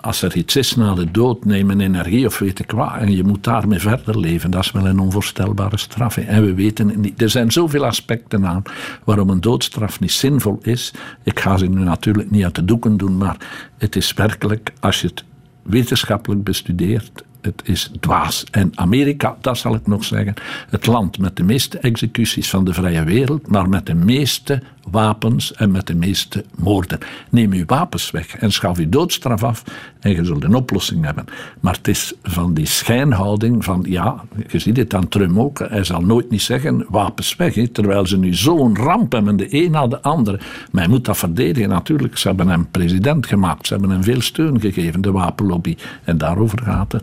als er iets is na de dood, neem een energie of weet ik wat, en je moet daarmee verder leven, dat is wel een onvoorstelbare straf. En we weten niet. Er zijn zoveel aspecten aan waarom een doodstraf niet zinvol is. Ik ga ze nu natuurlijk niet uit de doeken doen, maar het is werkelijk, als je het wetenschappelijk bestudeert, het is dwaas. En Amerika, dat zal ik nog zeggen, het land met de meeste executies van de vrije wereld, maar met de meeste wapens en met de meeste moorden. Neem uw wapens weg en schaf uw doodstraf af en je zult een oplossing hebben. Maar het is van die schijnhouding van, ja, je ziet het aan Trump ook, hij zal nooit niet zeggen wapens weg, terwijl ze nu zo'n ramp hebben, de een na de andere. Maar hij moet dat verdedigen natuurlijk. Ze hebben hem president gemaakt, ze hebben hem veel steun gegeven, de wapenlobby. En daarover gaat het.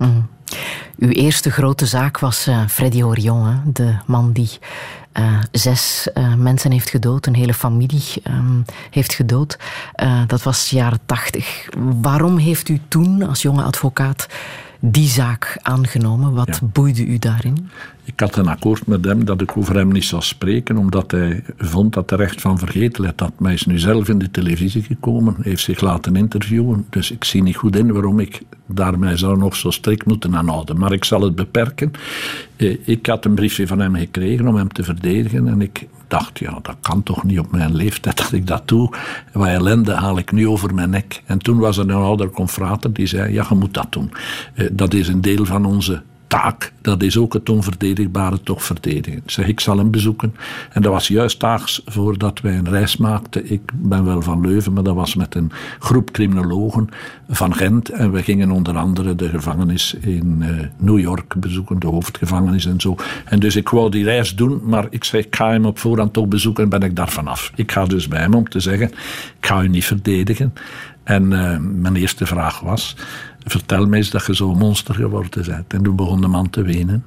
Uw eerste grote zaak was eh Freddy Orion, hè? de man die eh, zes eh, mensen heeft gedood, een hele familie ehm, heeft gedood. Dat was jaren tachtig. Waarom heeft u toen als jonge advocaat die zaak aangenomen? Wat Ja. boeide u daarin? Ik had een akkoord met hem dat ik over hem niet zou spreken, omdat hij vond dat er recht van vergetelheid had. Hij is nu zelf in de televisie gekomen, heeft zich laten interviewen. Dus ik zie niet goed in waarom ik daarmee zou nog zo strikt moeten aanhouden. Maar ik zal het beperken. Eh, Ik had een briefje van hem gekregen om hem te verdedigen. En ik dacht, ja, dat kan toch niet op mijn leeftijd dat ik dat doe. Wat ellende haal ik nu over mijn nek. En toen was er een ouder confrater die zei, ja, je moet dat doen. Eh, Dat is een deel van onze taak, dat is ook het onverdedigbare toch verdedigen. Ik zeg, ik zal hem bezoeken. En dat was juist daags voordat wij een reis maakten. Ik ben wel van Leuven, maar dat was met een groep criminologen van Gent. En we gingen onder andere de gevangenis in eh, New York bezoeken, de hoofdgevangenis en zo. En dus ik wou die reis doen, maar ik zei, ik ga hem op voorhand toch bezoeken en ben ik daar vanaf. Ik ga dus bij hem om te zeggen, ik ga u niet verdedigen. En eh, mijn eerste vraag was, vertel mij eens dat je zo'n monster geworden bent. En toen begon de man te wenen.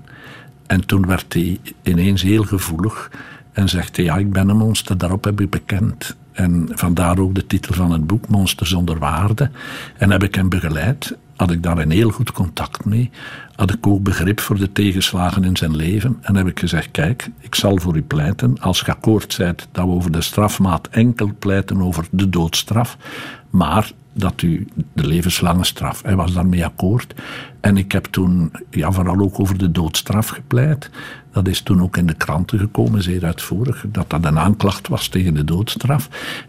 En toen werd hij ineens heel gevoelig en zegt hij, ja, ik ben een monster, daarop heb ik bekend. En vandaar ook de titel van het boek, Monster zonder waarde. En heb ik hem begeleid, had ik daar een heel goed contact mee. Had ik ook begrip voor de tegenslagen in zijn leven. En heb ik gezegd, kijk, ik zal voor u pleiten. Als je akkoord bent dat we over de strafmaat enkel pleiten over de doodstraf. Maar dat u de levenslange straf. Hij was daarmee akkoord. En ik heb toen ja, vooral ook over de doodstraf gepleit. Dat is toen ook in de kranten gekomen, zeer uitvoerig, dat dat een aanklacht was tegen de doodstraf.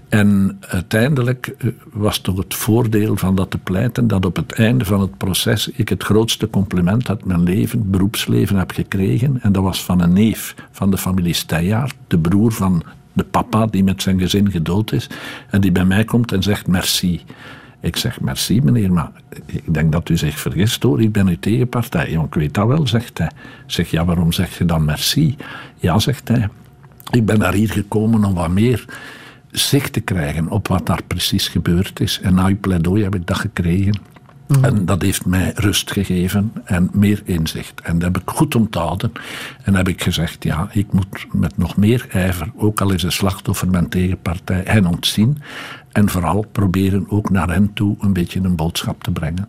En uiteindelijk eh, was toch het voordeel van dat te pleiten dat op het einde van het proces ik het grootste compliment uit mijn leven, beroepsleven, heb gekregen. En dat was van een neef van de familie Steyaert, de broer van de papa die met zijn gezin gedood is. En die bij mij komt en zegt merci. Ik zeg, merci meneer, maar ik denk dat u zich vergist hoor, ik ben uw tegenpartij. Ik weet dat wel, zegt hij. Zeg, ja, waarom zeg je dan merci? Ja, zegt hij, ik ben naar hier gekomen om wat meer zicht te krijgen op wat daar precies gebeurd is. En na uw pleidooi heb ik dat gekregen. Mhm. En dat heeft mij rust gegeven en meer inzicht. En dat heb ik goed onthouden. En heb ik gezegd, ja, ik moet met nog meer ijver, ook al is een slachtoffer mijn tegenpartij, hen ontzien. En vooral proberen ook naar hen toe een beetje een boodschap te brengen.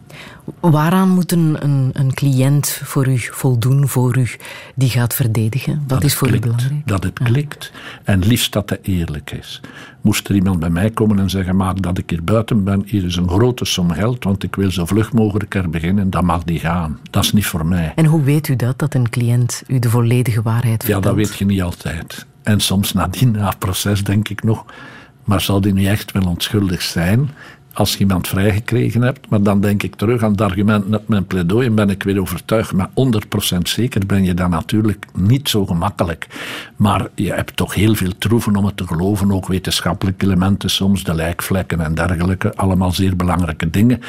Waaraan moet een, een, een cliënt voor u voldoen, voor u die gaat verdedigen? Wat dat is voor klikt, u belangrijk? Dat het klikt. En liefst dat het eerlijk is. Moest er iemand bij mij komen en zeggen: Maar dat ik hier buiten ben, hier is een grote som geld, want ik wil zo vlug mogelijk er beginnen, dan mag die gaan. Dat is niet voor mij. En hoe weet u dat, dat een cliënt u de volledige waarheid vertelt? Ja, dat weet je niet altijd. En soms nadien, na het proces, denk ik nog maar zal die nu echt wel onschuldig zijn? Als je iemand vrijgekregen hebt, maar dan denk ik terug aan het argument met mijn pleidooi en ben ik weer overtuigd. Maar 100% zeker ben je dan natuurlijk niet zo gemakkelijk. Maar je hebt toch heel veel troeven om het te geloven, ook wetenschappelijke elementen soms, de lijkvlekken en dergelijke, allemaal zeer belangrijke dingen.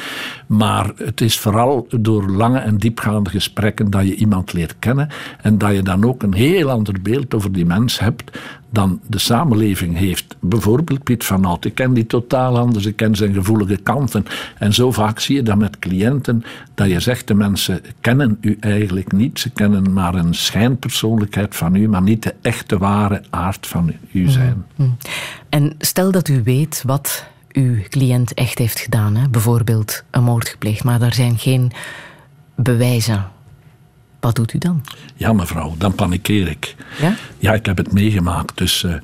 Maar het is vooral door lange en diepgaande gesprekken dat je iemand leert kennen en dat je dan ook een heel ander beeld over die mens hebt dan de samenleving heeft. Bijvoorbeeld Piet van Hout. Ik ken die totaal anders, ik ken zijn gevoelige kanten. En zo vaak zie je dat met cliënten, dat je zegt, de mensen kennen u eigenlijk niet. Ze kennen maar een schijnpersoonlijkheid van u, maar niet de echte ware aard van u zijn. Mm-hmm. En stel dat u weet wat uw cliënt echt heeft gedaan, hè? bijvoorbeeld een moord gepleegd, maar daar zijn geen bewijzen wat doet u dan? Ja, mevrouw, dan panikeer ik. Ja? Ja, ik heb het meegemaakt. Dus uh,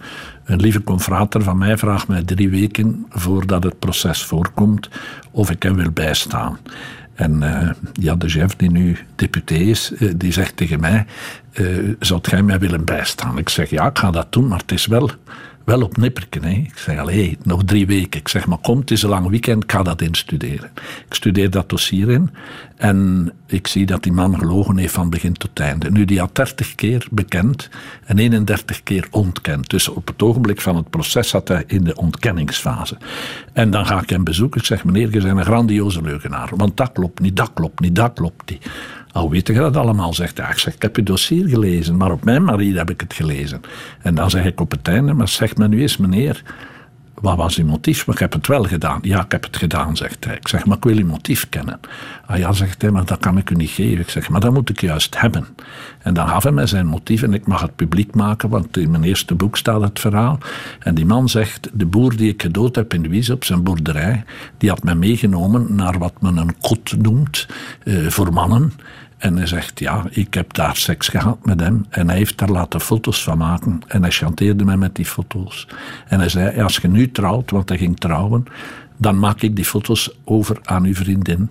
een lieve confrater van mij vraagt mij drie weken voordat het proces voorkomt of ik hem wil bijstaan. En uh, ja, de chef die nu deputé is, uh, die zegt tegen mij: Zou jij mij willen bijstaan? Ik zeg ja, ik ga dat doen, maar het is wel wel op nipperken. Hè. Ik zeg, allee, nog drie weken. Ik zeg, maar kom, het is een lang weekend, ik ga dat instuderen. Ik studeer dat dossier in en ik zie dat die man gelogen heeft van begin tot einde. Nu, die had 30 keer bekend en 31 keer ontkend. Dus op het ogenblik van het proces zat hij in de ontkenningsfase. En dan ga ik hem bezoeken. Ik zeg, meneer, je bent een grandioze leugenaar. Want dat klopt niet, dat klopt niet, dat klopt niet. Hoe weet je dat allemaal? Zegt hij. Ik zeg, ik heb je dossier gelezen, maar op mijn manier heb ik het gelezen. En dan zeg ik op het einde, maar zeg me nu eens, meneer, wat was uw motief? Maar ik heb het wel gedaan. Ja, ik heb het gedaan, zegt hij. Ik zeg, maar ik wil uw motief kennen. Ah ja, zegt hij, maar dat kan ik u niet geven. Ik zeg, maar dat moet ik juist hebben. En dan gaf hij mij zijn motief en ik mag het publiek maken, want in mijn eerste boek staat het verhaal. En die man zegt, de boer die ik gedood heb in Wies op zijn boerderij, die had mij meegenomen naar wat men een kot noemt, eh, voor mannen. En hij zegt, ja, ik heb daar seks gehad met hem. En hij heeft daar laten foto's van maken. En hij chanteerde mij met die foto's. En hij zei, als je nu trouwt, want hij ging trouwen, dan maak ik die foto's over aan uw vriendin.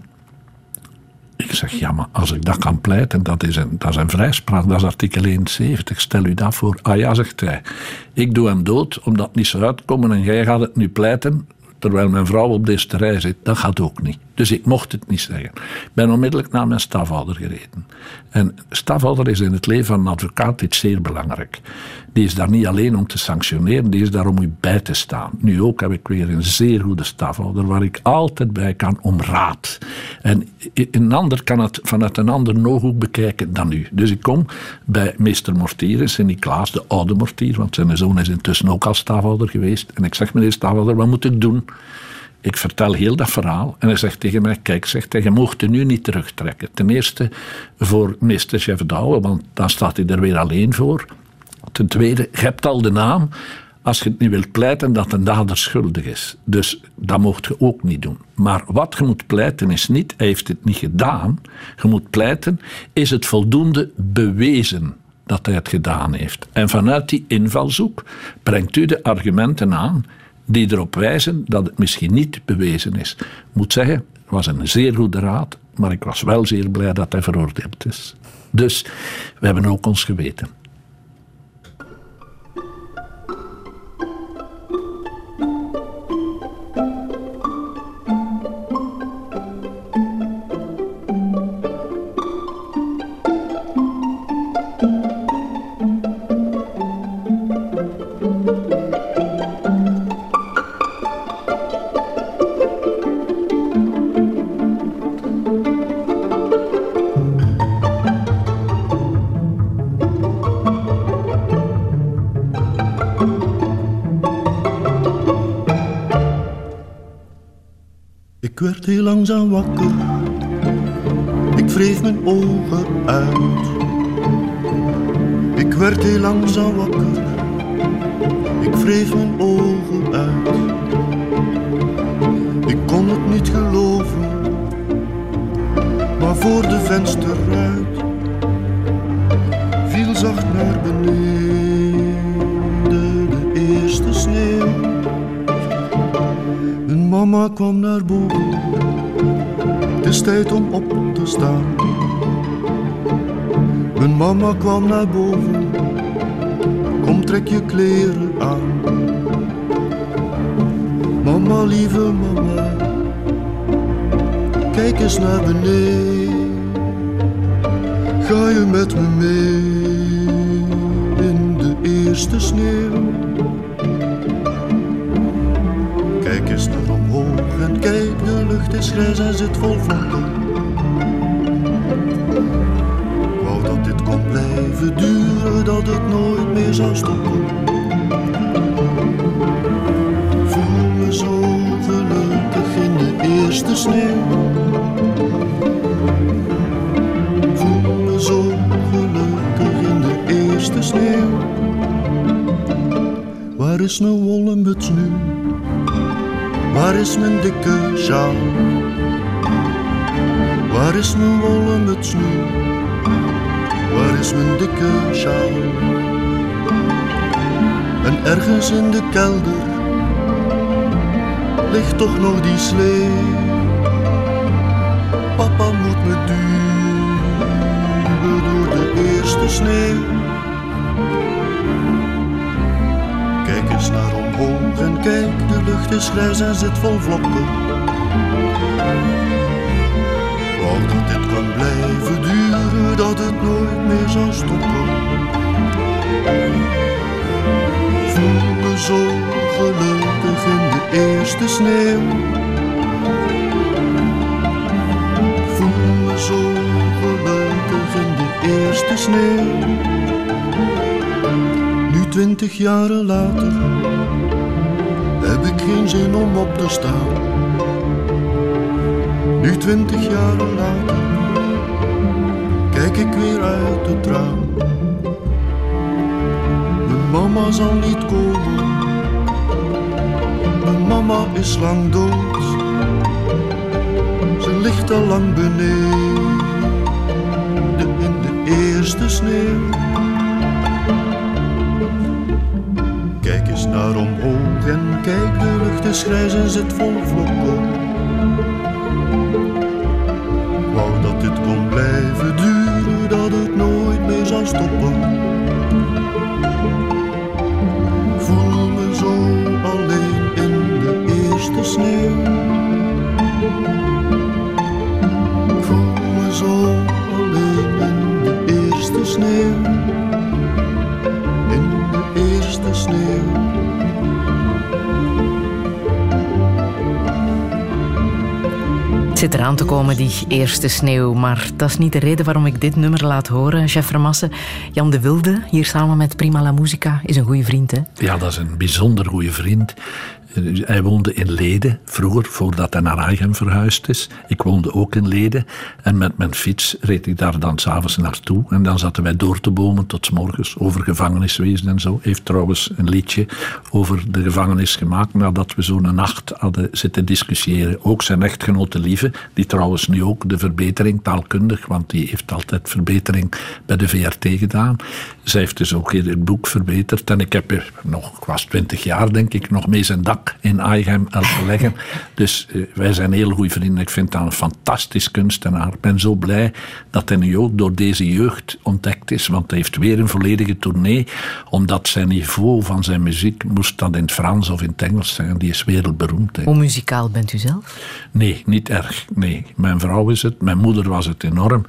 Ik zeg, ja, maar als ik dat kan pleiten, dat is een, dat is een vrijspraak, dat is artikel 71, stel u dat voor. Ah ja, zegt hij, ik doe hem dood, omdat het niet zou uitkomen en jij gaat het nu pleiten, terwijl mijn vrouw op deze terrein zit, dat gaat ook niet. Dus ik mocht het niet zeggen. Ik ben onmiddellijk naar mijn stafhouder gereden. En stafhouder is in het leven van een advocaat iets zeer belangrijk. Die is daar niet alleen om te sanctioneren, die is daar om u bij te staan. Nu ook heb ik weer een zeer goede stafhouder waar ik altijd bij kan om raad. En een ander kan het vanuit een ander ooghoek bekijken dan u. Dus ik kom bij meester Mortier, Sint-Niklaas, de oude Mortier, want zijn zoon is intussen ook al stafhouder geweest. En ik zeg, meneer stafhouder, wat moet ik doen? Ik vertel heel dat verhaal en hij zegt tegen mij: Kijk, zegt hij, je mocht er nu niet terugtrekken. Ten eerste voor meester Chef want dan staat hij er weer alleen voor. Ten tweede, je hebt al de naam als je het niet wilt pleiten dat een dader schuldig is. Dus dat mocht je ook niet doen. Maar wat je moet pleiten is niet, hij heeft het niet gedaan. Je moet pleiten, is het voldoende bewezen dat hij het gedaan heeft. En vanuit die invalshoek brengt u de argumenten aan die erop wijzen dat het misschien niet bewezen is. Ik moet zeggen, het was een zeer goede raad, maar ik was wel zeer blij dat hij veroordeeld is. Dus we hebben ook ons geweten. Wakker. Ik wreef mijn ogen uit. Ik werd heel langzaam wakker. Ik wreef mijn ogen uit. Ik kon het niet geloven. Maar voor de vensterruit viel zacht naar beneden mama kwam naar boven. Het is tijd om op te staan. Mijn mama kwam naar boven. Kom, trek je kleren aan. Mama, lieve mama. Kijk eens naar beneden. Ga je met me mee in de eerste sneeuw? En zit vol vlakken. Wou dat dit kon blijven duren, dat het nooit meer zou stoppen. Voel me zo gelukkig in de eerste sneeuw. Voel me zo gelukkig in de eerste sneeuw. Waar is mijn wollen muts nu? Waar is mijn dikke sjaal? Is mijn wollen muts nu? Waar is mijn dikke sjaal? En ergens in de kelder ligt toch nog die slee. Papa moet me duwen door de eerste sneeuw. Kijk eens naar omhoog en kijk, de lucht is grijs en zit vol vlokken. Dat dit kan blijven duren, dat het nooit meer zou stoppen. Voel me zo gelukkig in de eerste sneeuw. Voel me zo gelukkig in de eerste sneeuw. Nu twintig jaren later heb ik geen zin om op te staan. Nu twintig jaren later kijk ik weer uit het raam. Mijn mama zal niet komen, mijn mama is lang dood. Ze ligt al lang beneden in de eerste sneeuw. Kijk eens naar omhoog en kijk, de lucht is grijs en zit vol vlokken. Dit kon blijven duren, dat het nooit meer zou stoppen. Eraan te komen, die eerste sneeuw. Maar dat is niet de reden waarom ik dit nummer laat horen, chef Vermassen. Jan de Wilde, hier samen met Prima La Musica, is een goede vriend, hè? Ja, dat is een bijzonder goede vriend. Hij woonde in Leden, vroeger, voordat hij naar Aichem verhuisd is. Ik woonde ook in Leden. En met mijn fiets reed ik daar dan s'avonds naartoe. En dan zaten wij door te bomen tot 's morgens over gevangeniswezen en zo. Heeft trouwens een liedje over de gevangenis gemaakt, nadat we zo'n nacht hadden zitten discussiëren. Ook zijn echtgenote Lieve, die trouwens nu ook de verbetering taalkundig, want die heeft altijd verbetering bij de VRT gedaan. Zij heeft dus ook het boek verbeterd. En ik heb er nog, was twintig jaar denk ik, nog mee zijn dak dak in helpen leggen. Dus eh, wij zijn heel goede vrienden. Ik vind dat een fantastisch kunstenaar. Ik ben zo blij dat hij nu ook door deze jeugd ontdekt is. Want hij heeft weer een volledige tournee. Omdat zijn niveau van zijn muziek moest dat in het Frans of in het Engels zijn. Die is wereldberoemd. hè. Hoe muzikaal bent u zelf? Nee, niet erg. Nee. Mijn vrouw is het, mijn moeder was het enorm.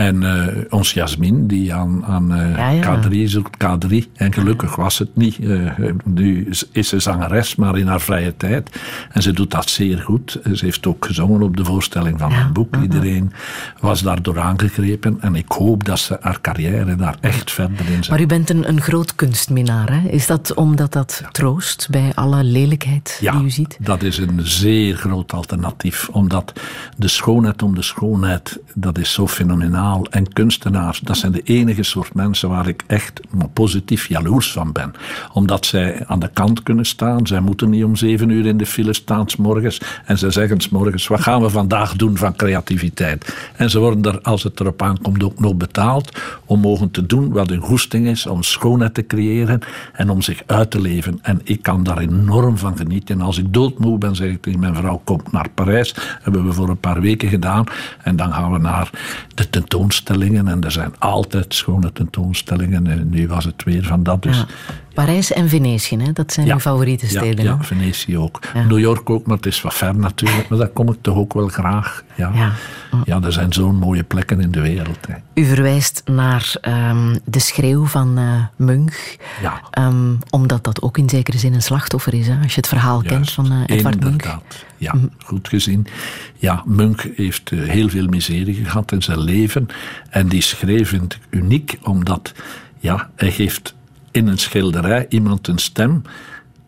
En eh, ons Jasmin, die aan, aan eh, Ja, ja. K3 zoekt K3. En gelukkig was het niet. Eh, nu is- ze zangeres, maar in haar vrije tijd. En ze doet dat zeer goed. Ze heeft ook gezongen op de voorstelling van mijn boek. Iedereen was daardoor aangegrepen. En ik hoop dat ze haar carrière daar echt verder in zet. Maar u bent een, een groot kunstminaar. Hè? Is dat omdat dat troost bij alle lelijkheid Ja, die u ziet? dat is een zeer groot alternatief. Omdat de schoonheid om de schoonheid, dat is zo fenomenaal. En kunstenaars, dat zijn de enige soort mensen waar ik echt positief jaloers van ben. Omdat zij aan de kant kunnen staan. Zij moeten niet om zeven uur in de file staan, 's morgens. En ze zeggen 's morgens, wat gaan we vandaag doen van creativiteit? En ze worden er, als het erop aankomt, ook nog betaald om mogen te doen wat hun goesting is, om schoonheid te creëren en om zich uit te leven. En ik kan daar enorm van genieten. En als ik doodmoe ben, zeg ik tegen mijn vrouw, kom naar Parijs. hebben we voor een paar weken gedaan. En dan gaan we naar de tentoonstellingen. En er zijn altijd schone tentoonstellingen. En nu was het weer van dat. Dus Ja. Parijs en Venetië, hè? dat zijn Ja. uw favoriete ja, steden. Ja? Venetië ook. Ja. New York ook, maar het is wat ver natuurlijk. Maar daar kom ik toch ook wel graag. Ja, Ja. ja. er zijn zo'n mooie plekken in de wereld. Hè. U verwijst naar ehm, de schreeuw van eh Munch. Ja. Ehm, omdat dat ook in zekere zin een slachtoffer is. Hè? Als je het verhaal kent van eh, Edvard Munch. Ja, goed gezien. Ja, Munch heeft eh, heel veel miserie gehad in zijn leven. En die schreef vind ik uniek, omdat ja, hij geeft in een schilderij iemand een stem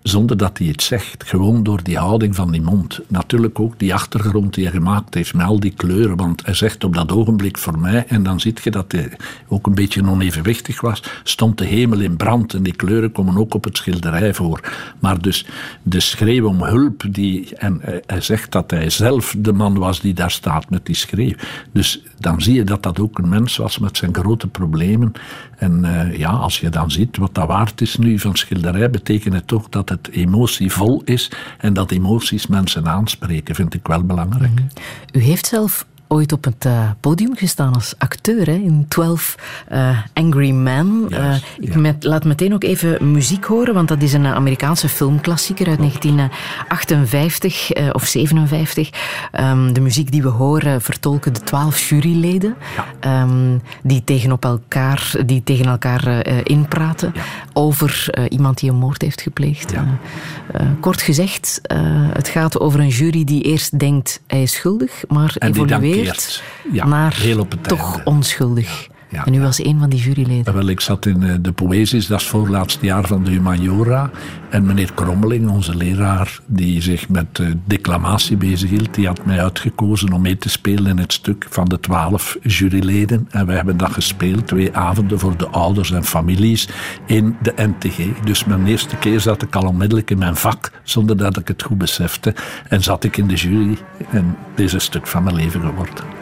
zonder dat hij het zegt. Gewoon door die houding van die mond. Natuurlijk ook die achtergrond die hij gemaakt heeft met al die kleuren. Want hij zegt op dat ogenblik voor mij, en dan zie je dat hij ook een beetje onevenwichtig was, stond de hemel in brand. En die kleuren komen ook op het schilderij voor. Maar dus de schreeuw om hulp, die, en hij- zegt dat hij zelf de man was die daar staat met die schreeuw. Dus dan zie je dat dat ook een mens was met zijn grote problemen. En eh, ja, als je dan ziet wat dat waard is nu van schilderij, betekent het toch dat het emotievol is en dat emoties mensen aanspreken, vind ik wel belangrijk. U heeft zelf ooit op het eh, podium gestaan als acteur hè, in 12 eh, Angry Men. Eh, ik ja. met- laat meteen ook even muziek horen, want dat is een Amerikaanse filmklassieker uit 1958 eh, of 57. Ehm, de muziek die we horen vertolken de 12 juryleden ehm, die, tegen op elkaar, die tegen elkaar inpraten over iemand die een moord heeft gepleegd. Kort gezegd, het gaat over een jury die eerst denkt hij is schuldig, maar En evolueert Ja, heel op het toch einde. onschuldig. Ja, en u was een van die juryleden. Wel, ik zat in eh, de Poëzies, dat is het laatste jaar van de Humaniora. En meneer Krommeling, onze leraar, die zich met eh, declamatie bezighield, die had mij uitgekozen om mee te spelen in het stuk van de twaalf juryleden. En wij hebben dat gespeeld, twee avonden voor de ouders en families in de NTG. Dus mijn eerste keer zat ik al onmiddellijk in mijn vak, zonder dat ik het goed besefte. En zat ik in de jury en dit is een stuk van mijn leven geworden.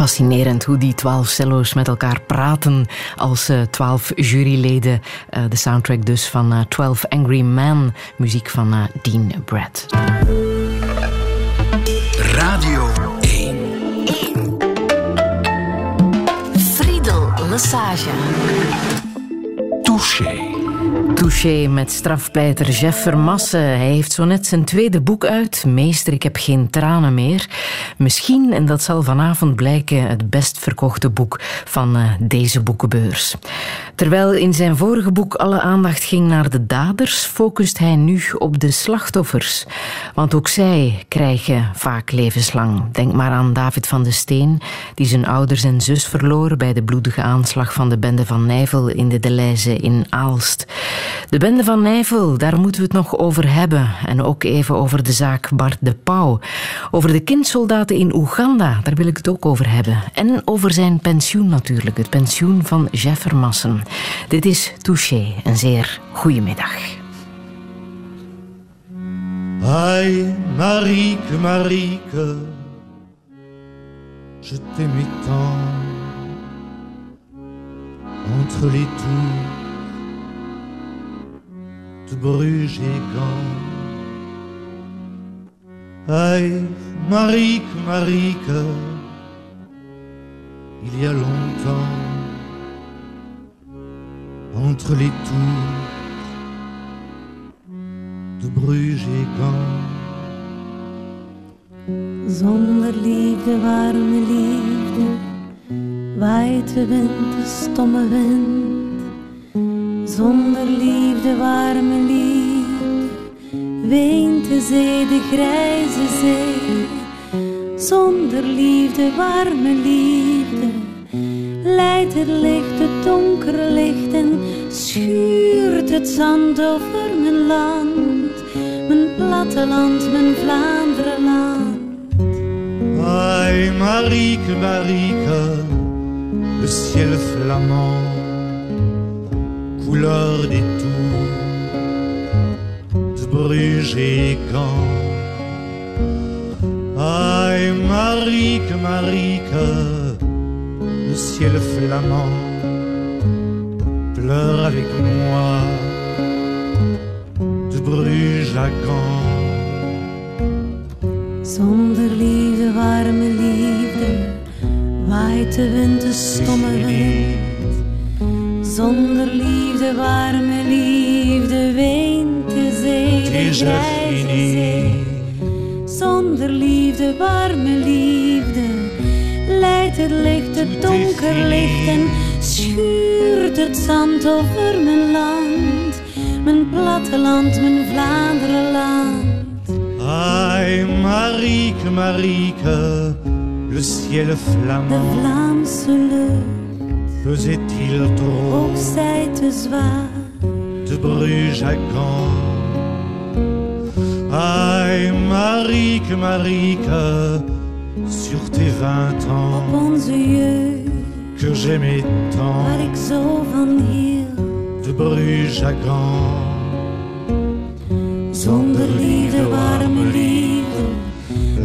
Fascinerend hoe die twaalf cello's met elkaar praten als eh, twaalf juryleden. Eh, de soundtrack dus van eh, 12 Angry Men, muziek van eh, Dean Brad. Radio 1. Friedel Lesage. Touché. Touché met strafpleiter Jeff Vermassen. Hij heeft zo net zijn tweede boek uit. Meester, ik heb geen tranen meer. Misschien, en dat zal vanavond blijken, het best verkochte boek van uh, deze boekenbeurs. Terwijl in zijn vorige boek alle aandacht ging naar de daders, focust hij nu op de slachtoffers. Want ook zij krijgen vaak levenslang. Denk maar aan David van de Steen, die zijn ouders en zus verloor bij de bloedige aanslag van de bende van Nijvel in de Deleuze in Aalst. De bende van Nijvel, daar moeten we het nog over hebben. En ook even over de zaak Bart de Pauw. Over de kindsoldaten in Oeganda, daar wil ik het ook over hebben. En over zijn pensioen natuurlijk, het pensioen van Jeff Vermassen. Dit is Touché, een zeer goede middag. Aïe, Marieke, Marieke, je t'aimais tant entre les tours de Bruges et Gand. Aïe, Marieke, Marieke, il y a longtemps, entre les tours de Bruges et Gand. Zonder liefde, warme liefde, waait de wind, stomme wind. Zonder liefde, warme liefde, weent de zee, de grijze zee. Zonder liefde, warme liefde, leidt het licht, het donkere licht en schuurt het zand over mijn land, mijn platteland, mijn Vlaanderenland. Aïe, Marieke, Marieke, le ciel flamand, couleur des tours de Bruges et Gand. Aïe, Marieke, Marieke, le ciel flamand, pleure avec moi de Bruges à Gand. Zonder liefde, warme liefde, waait de wind, de stomme wind. Zonder liefde, warme liefde, weent de zee, de grijze zee. Zonder liefde, warme liefde, leidt het licht, het donker licht en schuurt het zand over mijn land, mijn platteland, mijn Vlaanderenland. Aïe, Marieke, Marieke, le ciel De flamand, Vlaamse lucht, pesait-il ook trop zij te zwaar. de Bruges à Gand Aïe, Marieke, Marieke, sur tes vingt Op ans onze jeugd, que j'aimais tant waar ik zo van hield. de Bruges à Gand Zonder liefde, warme liefde,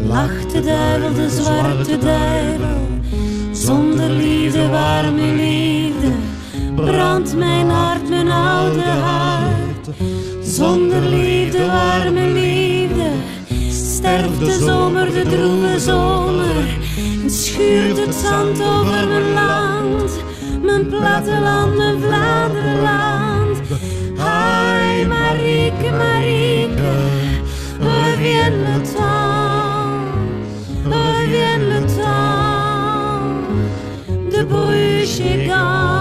lacht de duivel, de zwarte duivel. Zonder liefde, warme liefde, brandt mijn hart, mijn oude hart. Zonder liefde, warme liefde, sterft de zomer, de droeve zomer. Schuurt het zand over mijn land, mijn platteland, mijn Vlaanderenland. Ai, Marieke, Marieke, reviens le temps, bruche et gants.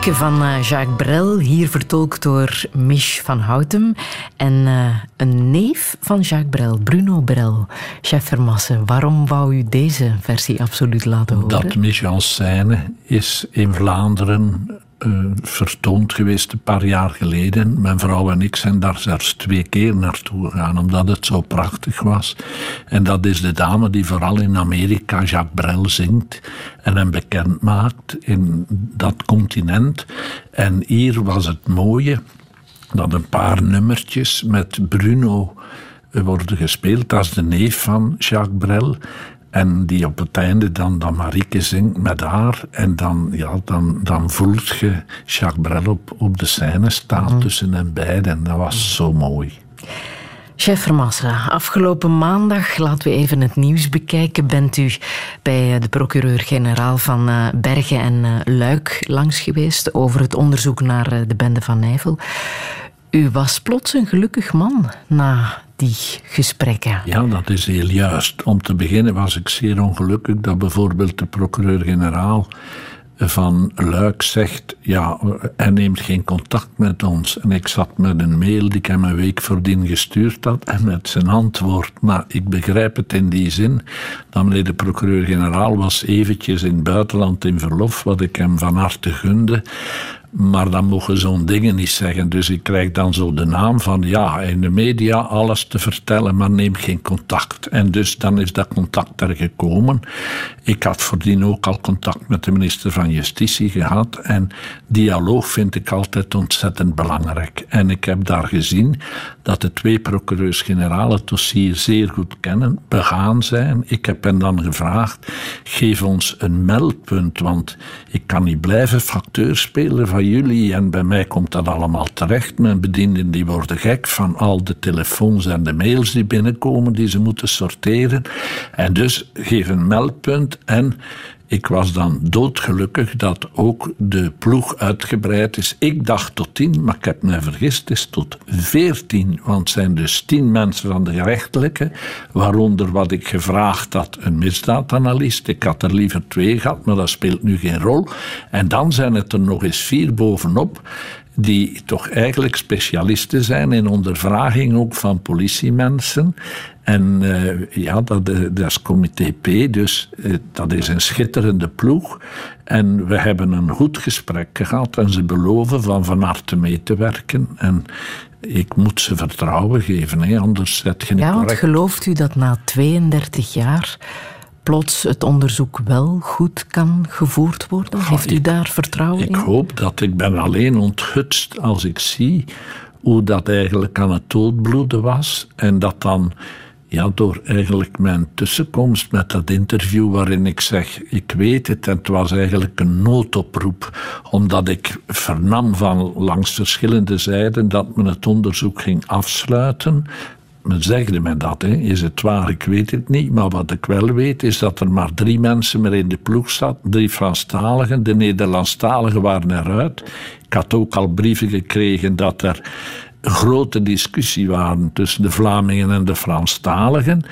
Van uh, Jacques Brel, hier vertolkt door Mich van Houtem. En uh, een neef van Jacques Brel, Bruno Brel. Chef waarom wou u deze versie absoluut laten horen? Dat Mich en scène is in Vlaanderen uh, vertoond geweest een paar jaar geleden. Mijn vrouw en ik zijn daar zelfs twee keer naartoe gegaan, omdat het zo prachtig was. En dat is de dame die vooral in Amerika Jacques Brel zingt en hem bekend maakt in dat continent. En hier was het mooie dat een paar nummertjes met Bruno worden gespeeld. Dat is de neef van Jacques Brel. En die op het einde dan, dan Marieke zingt met haar. En dan, ja, dan, dan voelt je Jacques Brel op, op de scène staan mm. tussen hen beiden. En dat was zo mooi. Chef Vermassa, afgelopen maandag, laten we even het nieuws bekijken, bent u bij de procureur-generaal van eh, Bergen en eh, Luik langs geweest over het onderzoek naar eh, de bende van Nijvel. U was plots een gelukkig man na die gesprekken. Ja, dat is heel juist. Om te beginnen was ik zeer ongelukkig dat bijvoorbeeld de procureur-generaal van Luik zegt, ja, hij neemt geen contact met ons. En ik zat met een mail die ik hem een week voordien gestuurd had en met zijn antwoord. Maar ik begrijp het in die zin dat meneer de procureur-generaal was eventjes in het buitenland in verlof, wat ik hem van harte gunde. Maar dan mogen zo'n dingen niet zeggen. Dus ik krijg dan zo de naam van ja, in de media alles te vertellen, maar neem geen contact. En dus dan is dat contact er gekomen. Ik had voordien ook al contact met de minister van Justitie gehad. En dialoog vind ik altijd ontzettend belangrijk. En ik heb daar gezien dat de twee procureurs-generaal het dossier zeer goed kennen, begaan zijn. Ik heb hen dan gevraagd: geef ons een meldpunt, want ik kan niet blijven facteur spelen van jullie en bij mij komt dat allemaal terecht. Mijn bedienden die worden gek van al de telefoons en de mails die binnenkomen die ze moeten sorteren. En dus geef een meldpunt en ik was dan doodgelukkig dat ook de ploeg uitgebreid is. Ik dacht tot tien, maar ik heb me vergist. Het is tot veertien, want het zijn dus tien mensen van de gerechtelijke, waaronder wat ik gevraagd had, een misdaadanalist. Ik had er liever twee gehad, maar dat speelt nu geen rol. En dan zijn het er nog eens vier bovenop die toch eigenlijk specialisten zijn in ondervraging ook van politiemensen. En uh, ja, dat, eh, dat, is comité P, dus uh, dat is een schitterende ploeg. En we hebben een goed gesprek gehad en ze beloven van van harte mee te werken. En ik moet ze vertrouwen geven, hè, anders zet je niet Ja, want correct. gelooft u dat na 32 jaar plots het onderzoek wel goed kan gevoerd worden? Heeft u daar vertrouwen Ik in? hoop dat ik ben alleen onthutst als ik zie hoe dat eigenlijk aan het doodbloeden was. En dat dan ja, door eigenlijk mijn tussenkomst met dat interview waarin ik zeg, ik weet het, en het was eigenlijk een noodoproep, omdat ik vernam van langs verschillende zijden dat men het onderzoek ging afsluiten. Men zegde mij dat, hè. is het waar? Ik weet het niet. Maar wat ik wel weet is dat er maar drie mensen meer in de ploeg zaten. Drie Franstaligen. De Nederlandstaligen waren eruit. Ik had ook al brieven gekregen dat er grote discussie waren tussen de Vlamingen en de Franstaligen.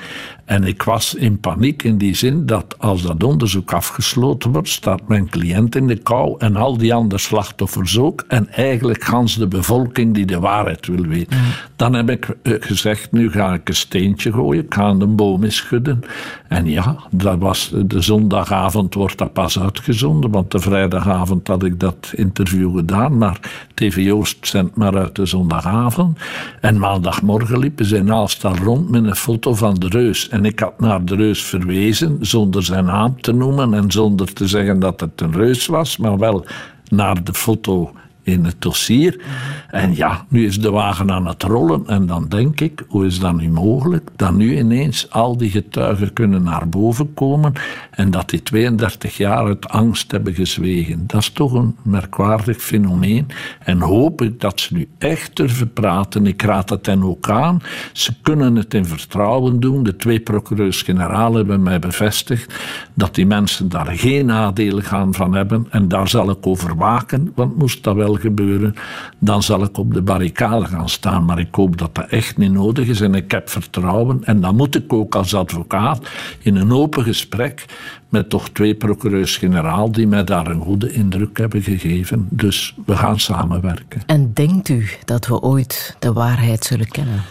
En ik was in paniek in die zin dat als dat onderzoek afgesloten wordt, staat mijn cliënt in de kou en al die andere slachtoffers ook. En eigenlijk gans de bevolking die de waarheid wil weten. Dan heb ik eh, gezegd, nu ga ik een steentje gooien, ik ga de boom eens schudden. En ja, dat was, de zondagavond wordt dat pas uitgezonden, want de vrijdagavond had ik dat interview gedaan, maar TV Joost zendt maar uit de zondagavond. En maandagmorgen liepen ze in Aalstal rond met een foto van de reus. En ik had naar de reus verwezen, zonder zijn naam te noemen en zonder te zeggen dat het een reus was, maar wel naar de foto in het dossier. En ja, nu is de wagen aan het rollen. En dan denk ik, hoe is dat nu mogelijk? Dat nu ineens al die getuigen kunnen naar boven komen. En dat die 32 jaar uit angst hebben gezwegen. Dat is toch een merkwaardig fenomeen. En hoop ik dat ze nu echt durven praten. Ik raad het hen ook aan. Ze kunnen het in vertrouwen doen. De twee procureurs-generaal hebben mij bevestigd dat die mensen daar geen nadelen gaan van hebben. En daar zal ik over waken. Want moest dat wel gebeuren, dan zal ik op de barricade gaan staan. Maar ik hoop dat dat echt niet nodig is en ik heb vertrouwen. En dan moet ik ook als advocaat in een open gesprek met toch twee procureurs-generaal die mij daar een goede indruk hebben gegeven. Dus we gaan samenwerken. En denkt u dat we ooit de waarheid zullen kennen?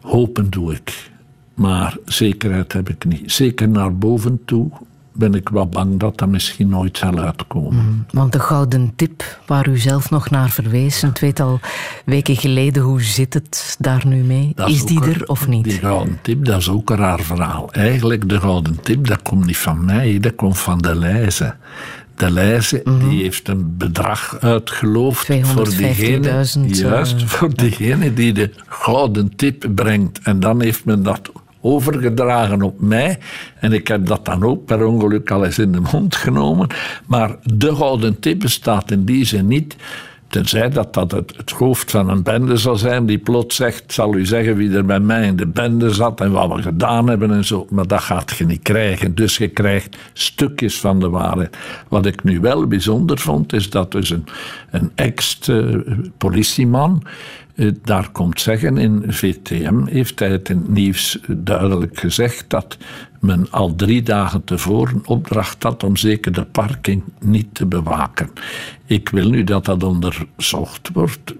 Hopen doe ik. Maar zekerheid heb ik niet. Zeker naar boven toe ben ik wel bang dat dat misschien nooit zal uitkomen. Mm, want de gouden tip waar u zelf nog naar verwees, een tweetal weken geleden, hoe zit het daar nu mee? Dat is die er een- of niet? Die gouden tip, dat is ook een raar verhaal. Eigenlijk, de gouden tip, dat komt niet van mij, dat komt van de Leize. De Mhm. die heeft een bedrag uitgeloofd voor 250.000, diegene, juist, eh, voor diegene die de gouden tip brengt. En dan heeft men dat overgedragen op mij. En ik heb dat dan ook per ongeluk al eens in de mond genomen. Maar de gouden tip bestaat in die zin niet. Tenzij dat dat het, hoofd van een bende zal zijn die plots zegt, zal u zeggen wie er bij mij in de bende zat en wat we gedaan hebben en zo. Maar dat gaat je niet krijgen. Dus je krijgt stukjes van de waarheid. Wat ik nu wel bijzonder vond, is dat dus een, een ex-politieman eh, daar komt zeggen, in VTM heeft hij het in het nieuws duidelijk gezegd dat men al drie dagen tevoren opdracht had om zeker de parking niet te bewaken. Ik wil nu dat dat onderzocht wordt.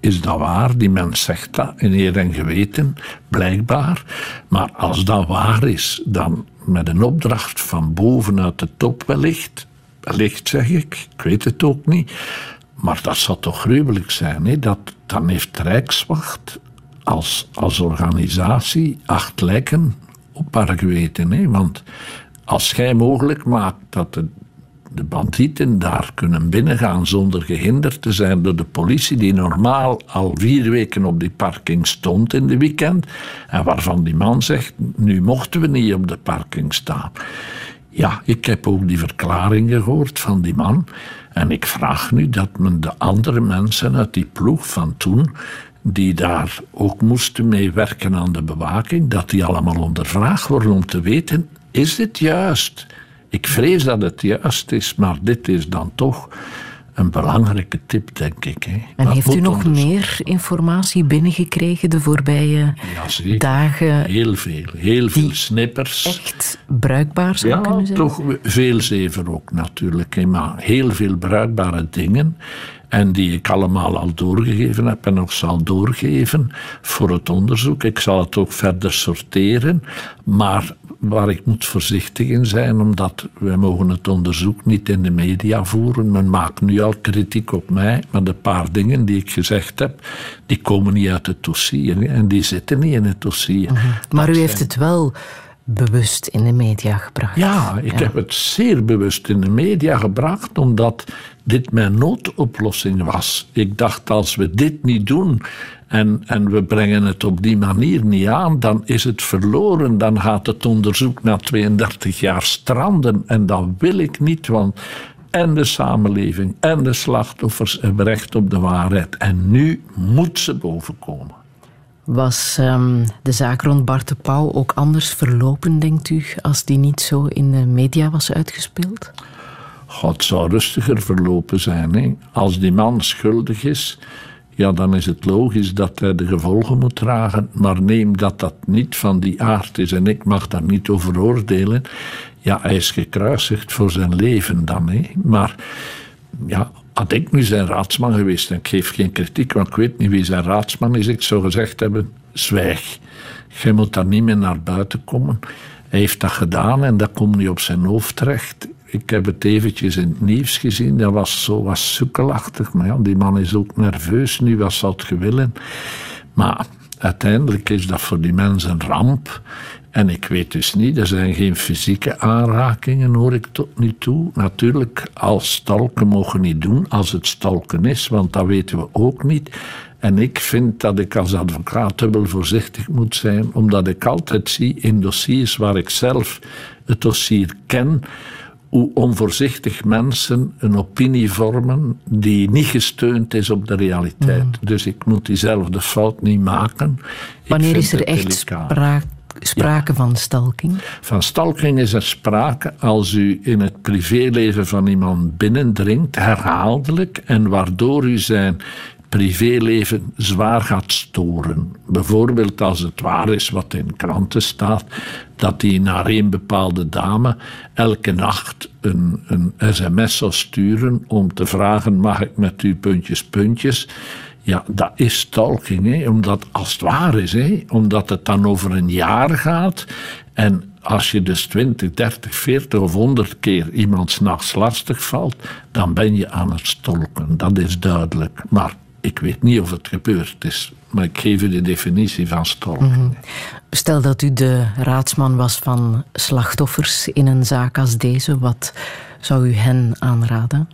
Is dat waar? Die mens zegt dat in eer en geweten, blijkbaar. Maar als dat waar is, dan met een opdracht van bovenuit de top wellicht, wellicht zeg ik, ik weet het ook niet, maar dat zou toch gruwelijk zijn. Hè? Dat, dan heeft Rijkswacht als, als organisatie acht lijken op haar geweten. Hè? Want als jij mogelijk maakt dat de, de bandieten daar kunnen binnengaan zonder gehinderd te zijn door de politie, die normaal al vier weken op die parking stond in de weekend, en waarvan die man zegt, nu mochten we niet op de parking staan. Ja, ik heb ook die verklaring gehoord van die man. En ik vraag nu dat men de andere mensen uit die ploeg van toen, die daar ook moesten meewerken aan de bewaking, dat die allemaal ondervraagd worden om te weten, is dit juist? Ik vrees dat het juist is, maar dit is dan toch een belangrijke tip, denk ik. Hè. En Dat heeft u nog meer informatie binnengekregen de voorbije Ja, dagen? Heel veel. Heel veel snippers. Echt bruikbaar zou Ja, kunnen zijn? toch veel zeven ook natuurlijk. hè, Maar heel veel bruikbare dingen. En die ik allemaal al doorgegeven heb en nog zal doorgeven voor het onderzoek. Ik zal het ook verder sorteren. Maar waar ik moet voorzichtig in zijn, omdat wij mogen het onderzoek niet in de media voeren. Men maakt nu al kritiek op mij, maar de paar dingen die ik gezegd heb, die komen niet uit het dossier. En die zitten niet in het dossier. Maar u heeft zijn- het wel bewust in de media gebracht. ja, ik heb het zeer bewust in de media gebracht, omdat dit mijn noodoplossing was. Ik dacht, als we dit niet doen en, en we brengen het op die manier niet aan, dan is het verloren. Dan gaat het onderzoek na 32 jaar stranden. En dat wil ik niet, want en de samenleving en de slachtoffers hebben recht op de waarheid. En nu moet ze bovenkomen. Was ehm, de zaak rond Bart de Pauw ook anders verlopen, denkt u, als die niet zo in de media was uitgespeeld? Het zou rustiger verlopen zijn. Hè? Als die man schuldig is, ja, dan is het logisch dat hij de gevolgen moet dragen. Maar neem dat dat niet van die aard is en ik mag daar niet over oordelen. Ja, hij is gekruisigd voor zijn leven dan. Hè? Maar ja, had ik nu zijn raadsman geweest, en ik geef geen kritiek, want ik weet niet wie zijn raadsman is, ik zou gezegd hebben, zwijg. Je moet daar niet meer naar buiten komen. Hij heeft dat gedaan en dat komt niet op zijn hoofd terecht. Ik heb het eventjes in het nieuws gezien, dat was zo was sukkelachtig. Maar ja, die man is ook nerveus nu, wat zou het willen? Maar uiteindelijk is dat voor die mensen een ramp. En ik weet dus niet, er zijn geen fysieke aanrakingen, hoor ik tot nu toe. Natuurlijk, als stalken mogen niet doen, als het stalken is, want dat weten we ook niet. En ik vind dat ik als advocaat dubbel voorzichtig moet zijn, omdat ik altijd zie in dossiers waar ik zelf het dossier ken, hoe onvoorzichtig mensen een opinie vormen die niet gesteund is op de realiteit. Dus ik moet diezelfde fout niet maken. Wanneer is er echt spraak, sprake van stalking? Van stalking is er sprake als u in het privéleven van iemand binnendringt, herhaaldelijk, en waardoor u zijn privéleven zwaar gaat storen. Bijvoorbeeld als het waar is wat in kranten staat, dat hij naar een bepaalde dame elke nacht een, een sms zou sturen om te vragen: mag ik met u puntjes, puntjes? Ja, dat is stalking, hè? omdat als het waar is, hè? omdat het dan over een jaar gaat. En als je dus 20, 30, 40 of 100 keer iemand s'nachts lastig valt, dan ben je aan het stolken. Dat is duidelijk. Maar ik weet niet of het gebeurd is. Maar ik geef u de definitie van stalking. Mhm. Stel dat u de raadsman was van slachtoffers in een zaak als deze, wat zou u hen aanraden?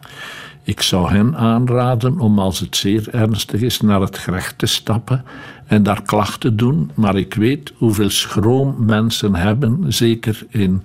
Ik zou hen aanraden om als het zeer ernstig is naar het gerecht te stappen en daar klachten doen. Maar ik weet hoeveel schroom mensen hebben, zeker in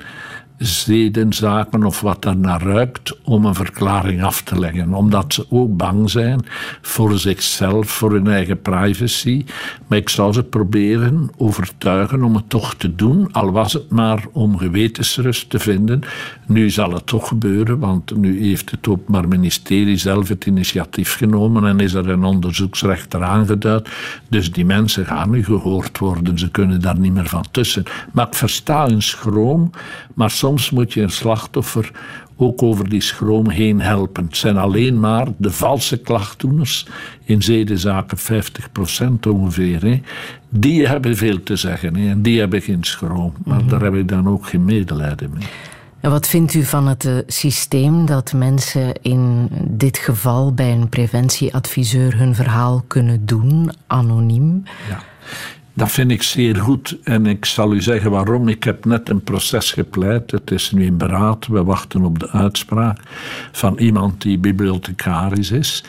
zedenzaken of wat daar naar ruikt, om een verklaring af te leggen. Omdat ze ook bang zijn voor zichzelf, voor hun eigen privacy. Maar ik zou ze proberen overtuigen om het toch te doen, al was het maar om gewetensrust te vinden. Nu zal het toch gebeuren, want nu heeft het Openbaar Ministerie zelf het initiatief genomen en is er een onderzoeksrechter aangeduid. Dus die mensen gaan nu gehoord worden, ze kunnen daar niet meer van tussen. Maar ik versta hun schroom, maar soms moet je een slachtoffer ook over die schroom heen helpen. Het zijn alleen maar de valse klachtdoeners, in zedenzaken 50% ongeveer, hè. die hebben veel te zeggen hè, en die hebben geen schroom. Maar daar heb ik dan ook geen medelijden mee. En wat vindt u van het eh, systeem dat mensen in dit geval bij een preventieadviseur hun verhaal kunnen doen, anoniem? Ja. Dat vind ik zeer goed en ik zal u zeggen waarom. Ik heb net een proces gepleit. Het is nu in beraad. We wachten op de uitspraak van iemand die bibliothecaris is.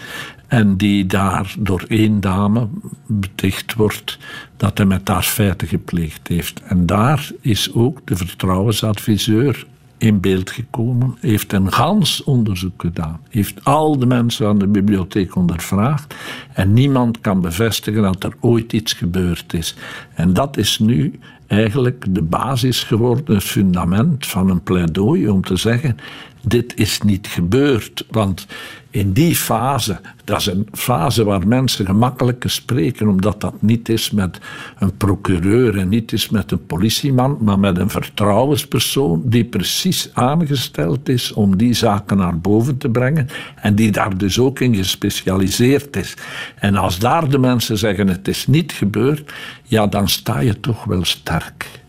En die daar door één dame beticht wordt dat hij met haar feiten gepleegd heeft. En daar is ook de vertrouwensadviseur in beeld gekomen, heeft een gans onderzoek gedaan, heeft al de mensen aan de bibliotheek ondervraagd en niemand kan bevestigen dat er ooit iets gebeurd is. En dat is nu eigenlijk de basis geworden, het fundament van een pleidooi om te zeggen: dit is niet gebeurd. Want in die fase, dat is een fase waar mensen gemakkelijker spreken, omdat dat niet is met een procureur en niet is met een politieman, maar met een vertrouwenspersoon die precies aangesteld is om die zaken naar boven te brengen en die daar dus ook in gespecialiseerd is. En als daar de mensen zeggen het is niet gebeurd, ja, dan sta je toch wel sterk.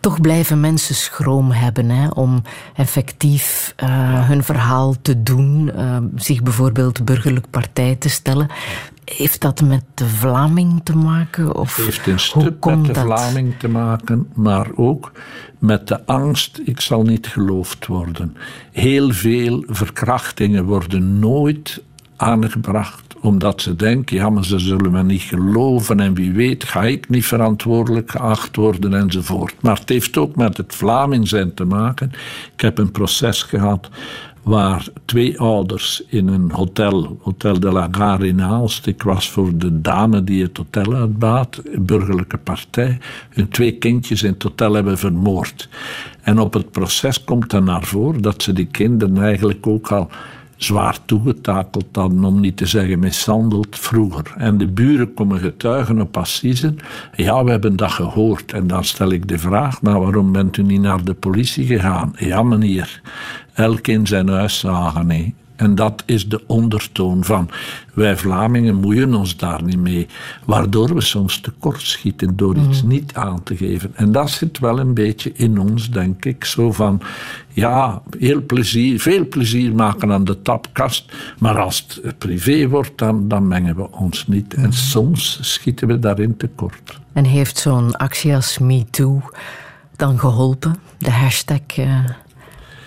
Toch blijven mensen schroom hebben hè, om effectief uh, hun verhaal te doen, uh, zich bijvoorbeeld burgerlijk partij te stellen. Heeft dat met de Vlaming te maken? Of het heeft een stuk met de dat? Vlaming te maken, maar ook met de angst, ik zal niet geloofd worden. Heel veel verkrachtingen worden nooit aangebracht omdat ze denken, ja, maar ze zullen me niet geloven en wie weet ga ik niet verantwoordelijk geacht worden enzovoort. Maar het heeft ook met het Vlaming zijn te maken. Ik heb een proces gehad waar twee ouders in een hotel, Hotel de la Gare in Aalst, ik was voor de dame die het hotel uitbaat, een burgerlijke partij, hun twee kindjes in het hotel hebben vermoord. En op het proces komt er naar voren dat ze die kinderen eigenlijk ook al zwaar toegetakeld dan, om niet te zeggen mishandeld vroeger. En de buren komen getuigen op assisen. Ja, we hebben dat gehoord. En dan stel ik de vraag, maar waarom bent u niet naar de politie gegaan? Ja, meneer. Elk in zijn huis zagen. He. En dat is de ondertoon van wij Vlamingen moeien ons daar niet mee. Waardoor we soms tekortschieten door iets niet aan te geven. En dat zit wel een beetje in ons, denk ik. Zo van, ja, heel plezier, veel plezier maken aan de tapkast. Maar als het privé wordt, dan, dan mengen we ons niet. En soms schieten we daarin tekort. En heeft zo'n actie als MeToo dan geholpen? De hashtag... Uh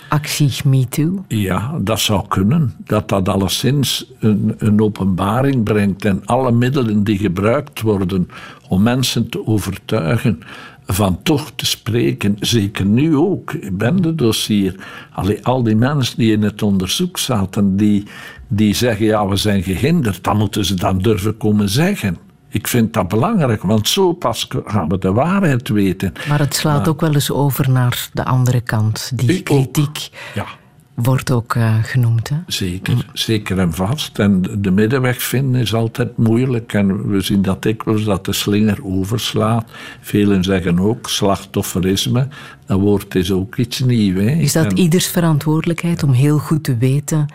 actie MeToo? Ja, dat zou kunnen. Dat dat alleszins een, een openbaring brengt en alle middelen die gebruikt worden om mensen te overtuigen van toch te spreken, zeker nu ook, bendedossier. Allee, al die mensen die in het onderzoek zaten, die, die zeggen, ja, we zijn gehinderd, dan moeten ze dan durven komen zeggen. Ik vind dat belangrijk, want zo pas gaan we de waarheid weten. Maar het slaat ook wel eens over naar de andere kant. Die kritiek Ja, wordt ook eh, genoemd. Hè? zeker. Zeker en vast. En de middenweg vinden is altijd moeilijk. En we zien dat dikwijls dat de slinger overslaat. Velen zeggen ook slachtofferisme. Dat woord is ook iets nieuws. Hè. Is dat En- ieders verantwoordelijkheid om heel goed te weten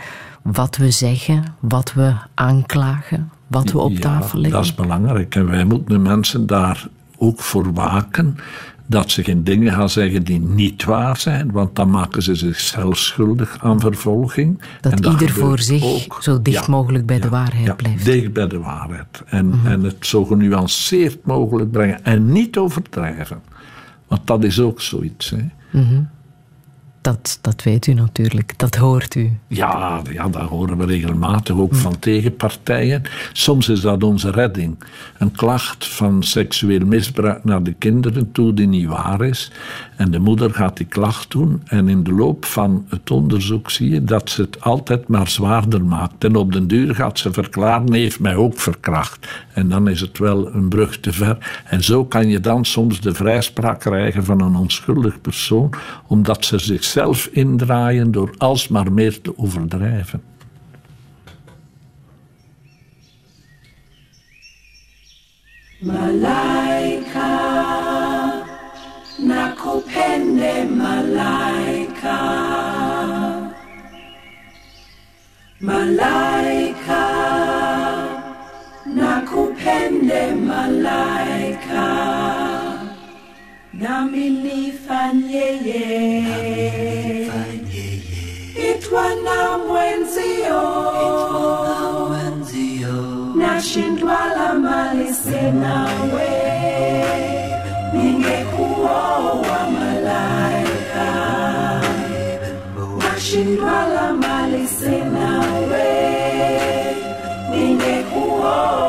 wat we zeggen, wat we aanklagen, wat we op Ja, tafel leggen? Dat is belangrijk. En wij moeten de mensen daar ook voor waken. Dat ze geen dingen gaan zeggen die niet waar zijn, want dan maken ze zichzelf schuldig aan vervolging. Dat En ieder voor zich ook. zo dicht Ja, mogelijk bij de waarheid ja, blijft. dicht bij de waarheid. En, Mhm. en het zo genuanceerd mogelijk brengen en niet overdrijven. Want dat is ook zoiets. Hè. Mhm. Dat, dat weet u natuurlijk, dat hoort u. Ja, ja, dat horen we regelmatig ook van tegenpartijen. Soms is dat onze redding. Een klacht van seksueel misbruik naar de kinderen toe die niet waar is. En de moeder gaat die klacht doen. En in de loop van het onderzoek zie je dat ze het altijd maar zwaarder maakt. En op den duur gaat ze verklaren, "Nee, heeft mij ook verkracht. En dan is het wel een brug te ver. En zo kan je dan soms de vrijspraak krijgen van een onschuldig persoon, omdat ze zichzelf indraaien door alsmaar meer te overdrijven. Malaika, nakupende malaika. Malaika, nakupende malaika. Nami nifanyeye. kushindwa la mali sina we. Ningekuoa malaika. Washindwa la mali sina we. Ningekuoa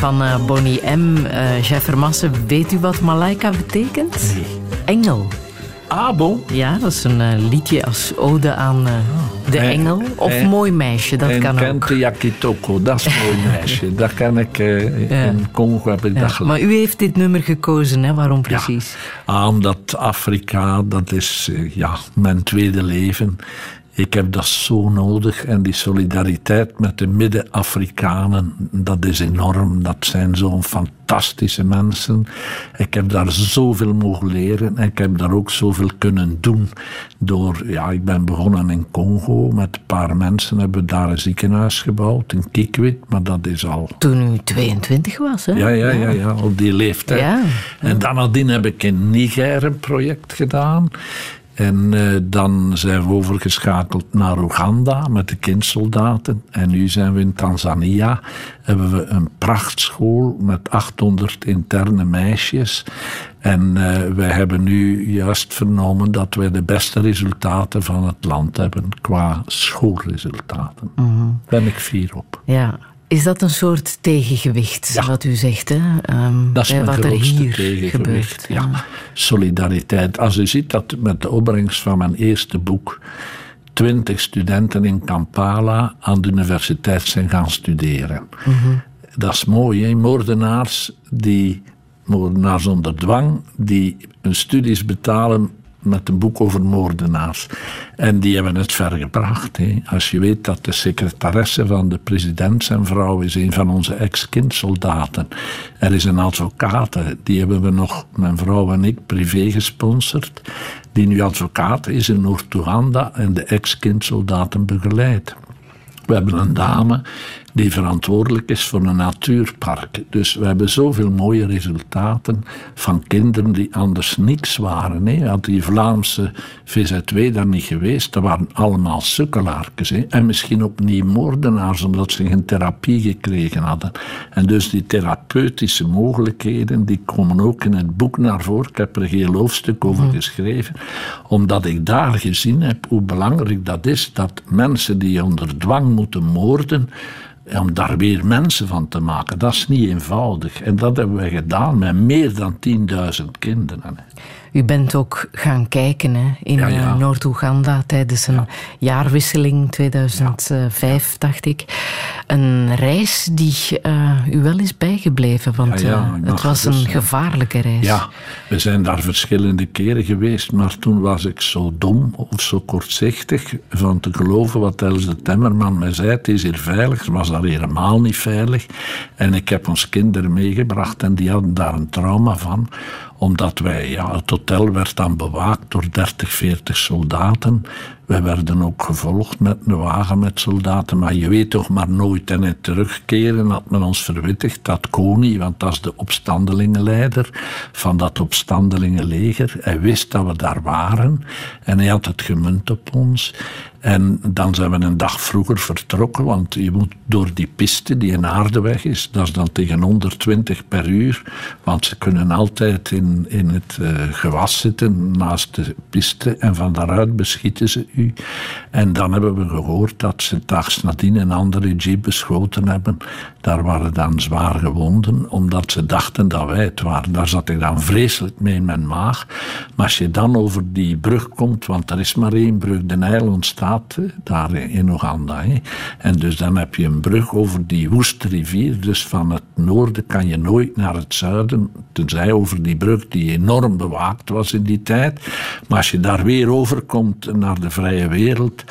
van uh, Bonnie M. Uh, Jeff Vermassen, weet u wat Malaika betekent? Nee. Engel. Ah, bon? Ja, dat is een uh, liedje als ode aan de en, engel. Of en, mooi meisje, dat en kan ook. Kente Yakitoko, dat is mooi meisje. dat kan ik, ja. in Congo heb ik ja, dat. Maar u heeft dit nummer gekozen, hè? waarom precies? Ja, ah, omdat Afrika, dat is ja, mijn tweede leven. Ik heb dat zo nodig en die solidariteit met de Midden-Afrikanen, dat is enorm. Dat zijn zo'n fantastische mensen. Ik heb daar zoveel mogen leren en ik heb daar ook zoveel kunnen doen. Door, ja, ik ben begonnen in Congo met een paar mensen, hebben we daar een ziekenhuis gebouwd in Kikwit, maar dat is al. Toen u 22 was, hè? Ja, ja, ja, ja op die leeftijd. Ja. En dan nadien heb ik in Niger een project gedaan. En uh, dan zijn we overgeschakeld naar Oeganda met de kindsoldaten. En nu zijn we in Tanzania. Hebben we een prachtschool met 800 interne meisjes. En uh, wij hebben nu juist vernomen dat wij de beste resultaten van het land hebben qua schoolresultaten. Daar mm -hmm. ben ik fier op. Ja, is dat een soort tegengewicht, ja. wat u zegt? Hè? Um, dat is mijn wat grootste er hier tegengewicht. Gebeurt, ja. ja. Solidariteit. Als u ziet dat met de opbrengst van mijn eerste boek... twintig studenten in Kampala aan de universiteit zijn gaan studeren. Mm -hmm. Dat is mooi, hè? Moordenaars, die, moordenaars onder dwang... die hun studies betalen met een boek over moordenaars. En die hebben het ver gebracht. Als je weet dat de secretaresse van de president zijn vrouw is een van onze ex-kindsoldaten. Er is een advocaat, die hebben we nog, mijn vrouw en ik, privé gesponsord. Die nu advocaat is in Noord-Oeganda en de ex-kindsoldaten begeleidt. We hebben een dame die verantwoordelijk is voor een natuurpark. Dus we hebben zoveel mooie resultaten van kinderen die anders niks waren. Hè. Had die Vlaamse VZW daar niet geweest, dat waren allemaal sukkelaartjes. Hè. En misschien niet moordenaars, omdat ze geen therapie gekregen hadden. En dus die therapeutische mogelijkheden, die komen ook in het boek naar voren. Ik heb er een heel hoofdstuk over mm. geschreven, omdat ik daar gezien heb hoe belangrijk dat is, dat mensen die onder dwang moeten moorden, om daar weer mensen van te maken, dat is niet eenvoudig. En dat hebben we gedaan met meer dan 10.000 kinderen. U bent ook gaan kijken hè, in ja, ja. Noord-Oeganda tijdens een ja. jaarwisseling 2005, dacht ik. Een reis die uh, u wel is bijgebleven, want uh, het was een gevaarlijke reis. Ja, we zijn daar verschillende keren geweest, maar toen was ik zo dom of zo kortzichtig van te geloven wat Els de Temmerman mij zei. Het is hier veilig, het was daar helemaal niet veilig. En ik heb ons kinderen meegebracht en die hadden daar een trauma van omdat wij, ja, het hotel werd dan bewaakt door 30, 40 soldaten. Wij werden ook gevolgd met een wagen met soldaten. Maar je weet toch maar nooit. En het terugkeren had men ons verwittigd dat Koni, want dat is de opstandelingenleider van dat opstandelingenleger. Hij wist dat we daar waren en hij had het gemunt op ons. En dan zijn we een dag vroeger vertrokken, want je moet door die piste die een aardeweg is, dat is dan tegen 120 per uur, want ze kunnen altijd in, in het uh, gewas zitten naast de piste en van daaruit beschieten ze. En dan hebben we gehoord dat ze daags nadien een andere jeep beschoten hebben. Daar waren dan zwaar gewonden, omdat ze dachten dat wij het waren. Daar zat ik dan vreselijk mee in mijn maag. Maar als je dan over die brug komt, want er is maar één brug, de Nijl ontstaat daar in Oeganda. Hè. En dus dan heb je een brug over die woeste rivier. Dus van het noorden kan je nooit naar het zuiden. Tenzij over die brug die enorm bewaakt was in die tijd. Maar als je daar weer overkomt naar de vrije wereld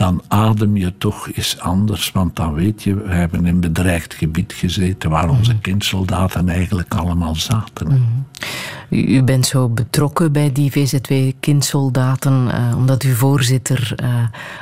dan adem je toch eens anders. Want dan weet je, we hebben in bedreigd gebied gezeten waar onze kindsoldaten eigenlijk allemaal zaten. Mm. U bent zo betrokken bij die VZW-kindsoldaten uh, omdat u voorzitter uh,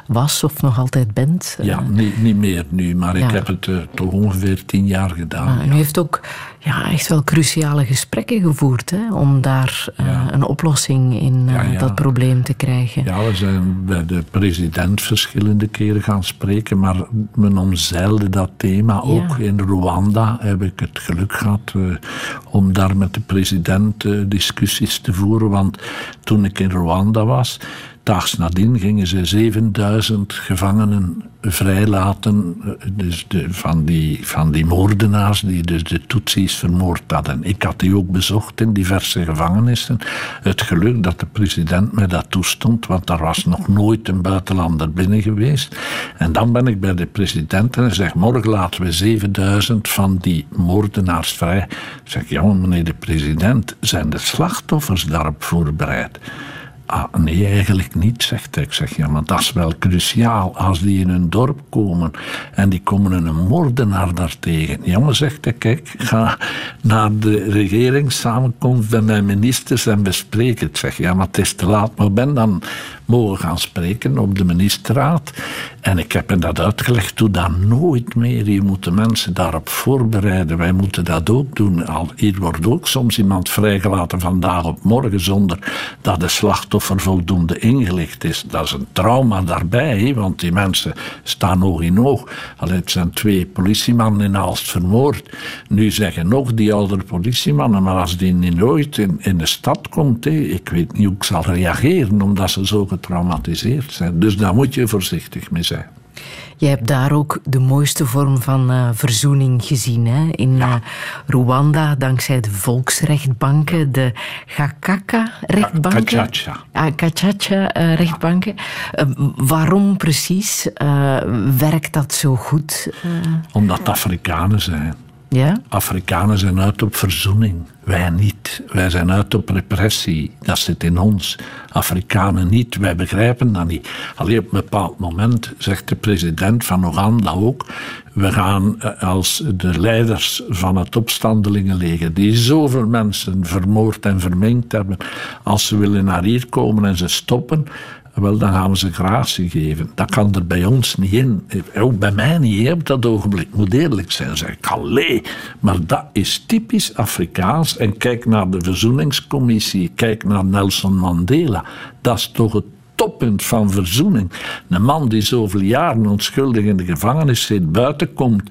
was of nog altijd bent? Uh, ja, niet, niet meer nu, maar ja. ik heb het toch ongeveer tien jaar gedaan. Ah, en u heeft ook ja, echt wel cruciale gesprekken gevoerd hè, om daar ja. een oplossing in dat probleem te krijgen. Ja, we zijn bij de president verschillende keren gaan spreken, maar men omzeilde dat thema. Ook in Rwanda heb ik het geluk gehad om daar met de president discussies te voeren. Want toen ik in Rwanda was, daags nadien gingen ze 7000 gevangenen vrijlaten dus de, van, die, van die moordenaars die dus de Tutsis vermoord hadden. Ik had die ook bezocht in diverse gevangenissen. Het geluk dat de president mij dat toestond, want daar was nog nooit een buitenlander binnen geweest. En dan ben ik bij de president en hij zegt, morgen laten we 7000 van die moordenaars vrij. Ik zeg, ja meneer de president, zijn de slachtoffers daarop voorbereid? Ah, nee, eigenlijk niet, zegt hij. Ik zeg, ja, maar dat is wel cruciaal. Als die in hun dorp komen en die komen een moordenaar daartegen. Ja, maar zegt hij, kijk, ga naar de regeringssamenkomst bij mijn ministers en bespreek het. Zeg, ja, maar het is te laat. Maar ben dan mogen gaan spreken op de ministerraad. En ik heb hem dat uitgelegd, doe dat nooit meer. Je moet de mensen daarop voorbereiden. Wij moeten dat ook doen. Al, hier wordt ook soms iemand vrijgelaten vandaag op morgen zonder dat de slachtoffer voldoende ingelicht is. Dat is een trauma daarbij, want die mensen staan oog in oog. Alleen zijn twee politiemannen in Aalst vermoord. Nu zeggen nog die oudere politiemannen, maar als die niet nooit in, in de stad komt, ik weet niet hoe ik zal reageren, omdat ze zo getraumatiseerd zijn. Dus daar moet je voorzichtig mee zijn. Je hebt daar ook de mooiste vorm van uh, verzoening gezien. Hè? In uh, Rwanda, dankzij de volksrechtbanken, de Gakaka-rechtbanken. Kachacha. Ah, Kachacha-rechtbanken. Uh, waarom precies werkt dat zo goed? Omdat Afrikanen zijn. Ja? Afrikanen zijn uit op verzoening. Wij niet. Wij zijn uit op repressie. Dat zit in ons. Afrikanen niet. Wij begrijpen dat niet. Alleen op een bepaald moment zegt de president van Oeganda ook. We gaan eh, als de leiders van het opstandelingenleger, die zoveel mensen vermoord en verminkt hebben, als ze willen naar hier komen en ze stoppen, wel, dan gaan we ze gratie geven. Dat kan er bij ons niet in. Ook bij mij niet op dat ogenblik. moet eerlijk zijn. Zeg ik, allee. Maar dat is typisch Afrikaans. En kijk naar de Verzoeningscommissie. Kijk naar Nelson Mandela. Dat is toch het toppunt van verzoening. Een man die zoveel jaren onschuldig in de gevangenis zit, buiten komt.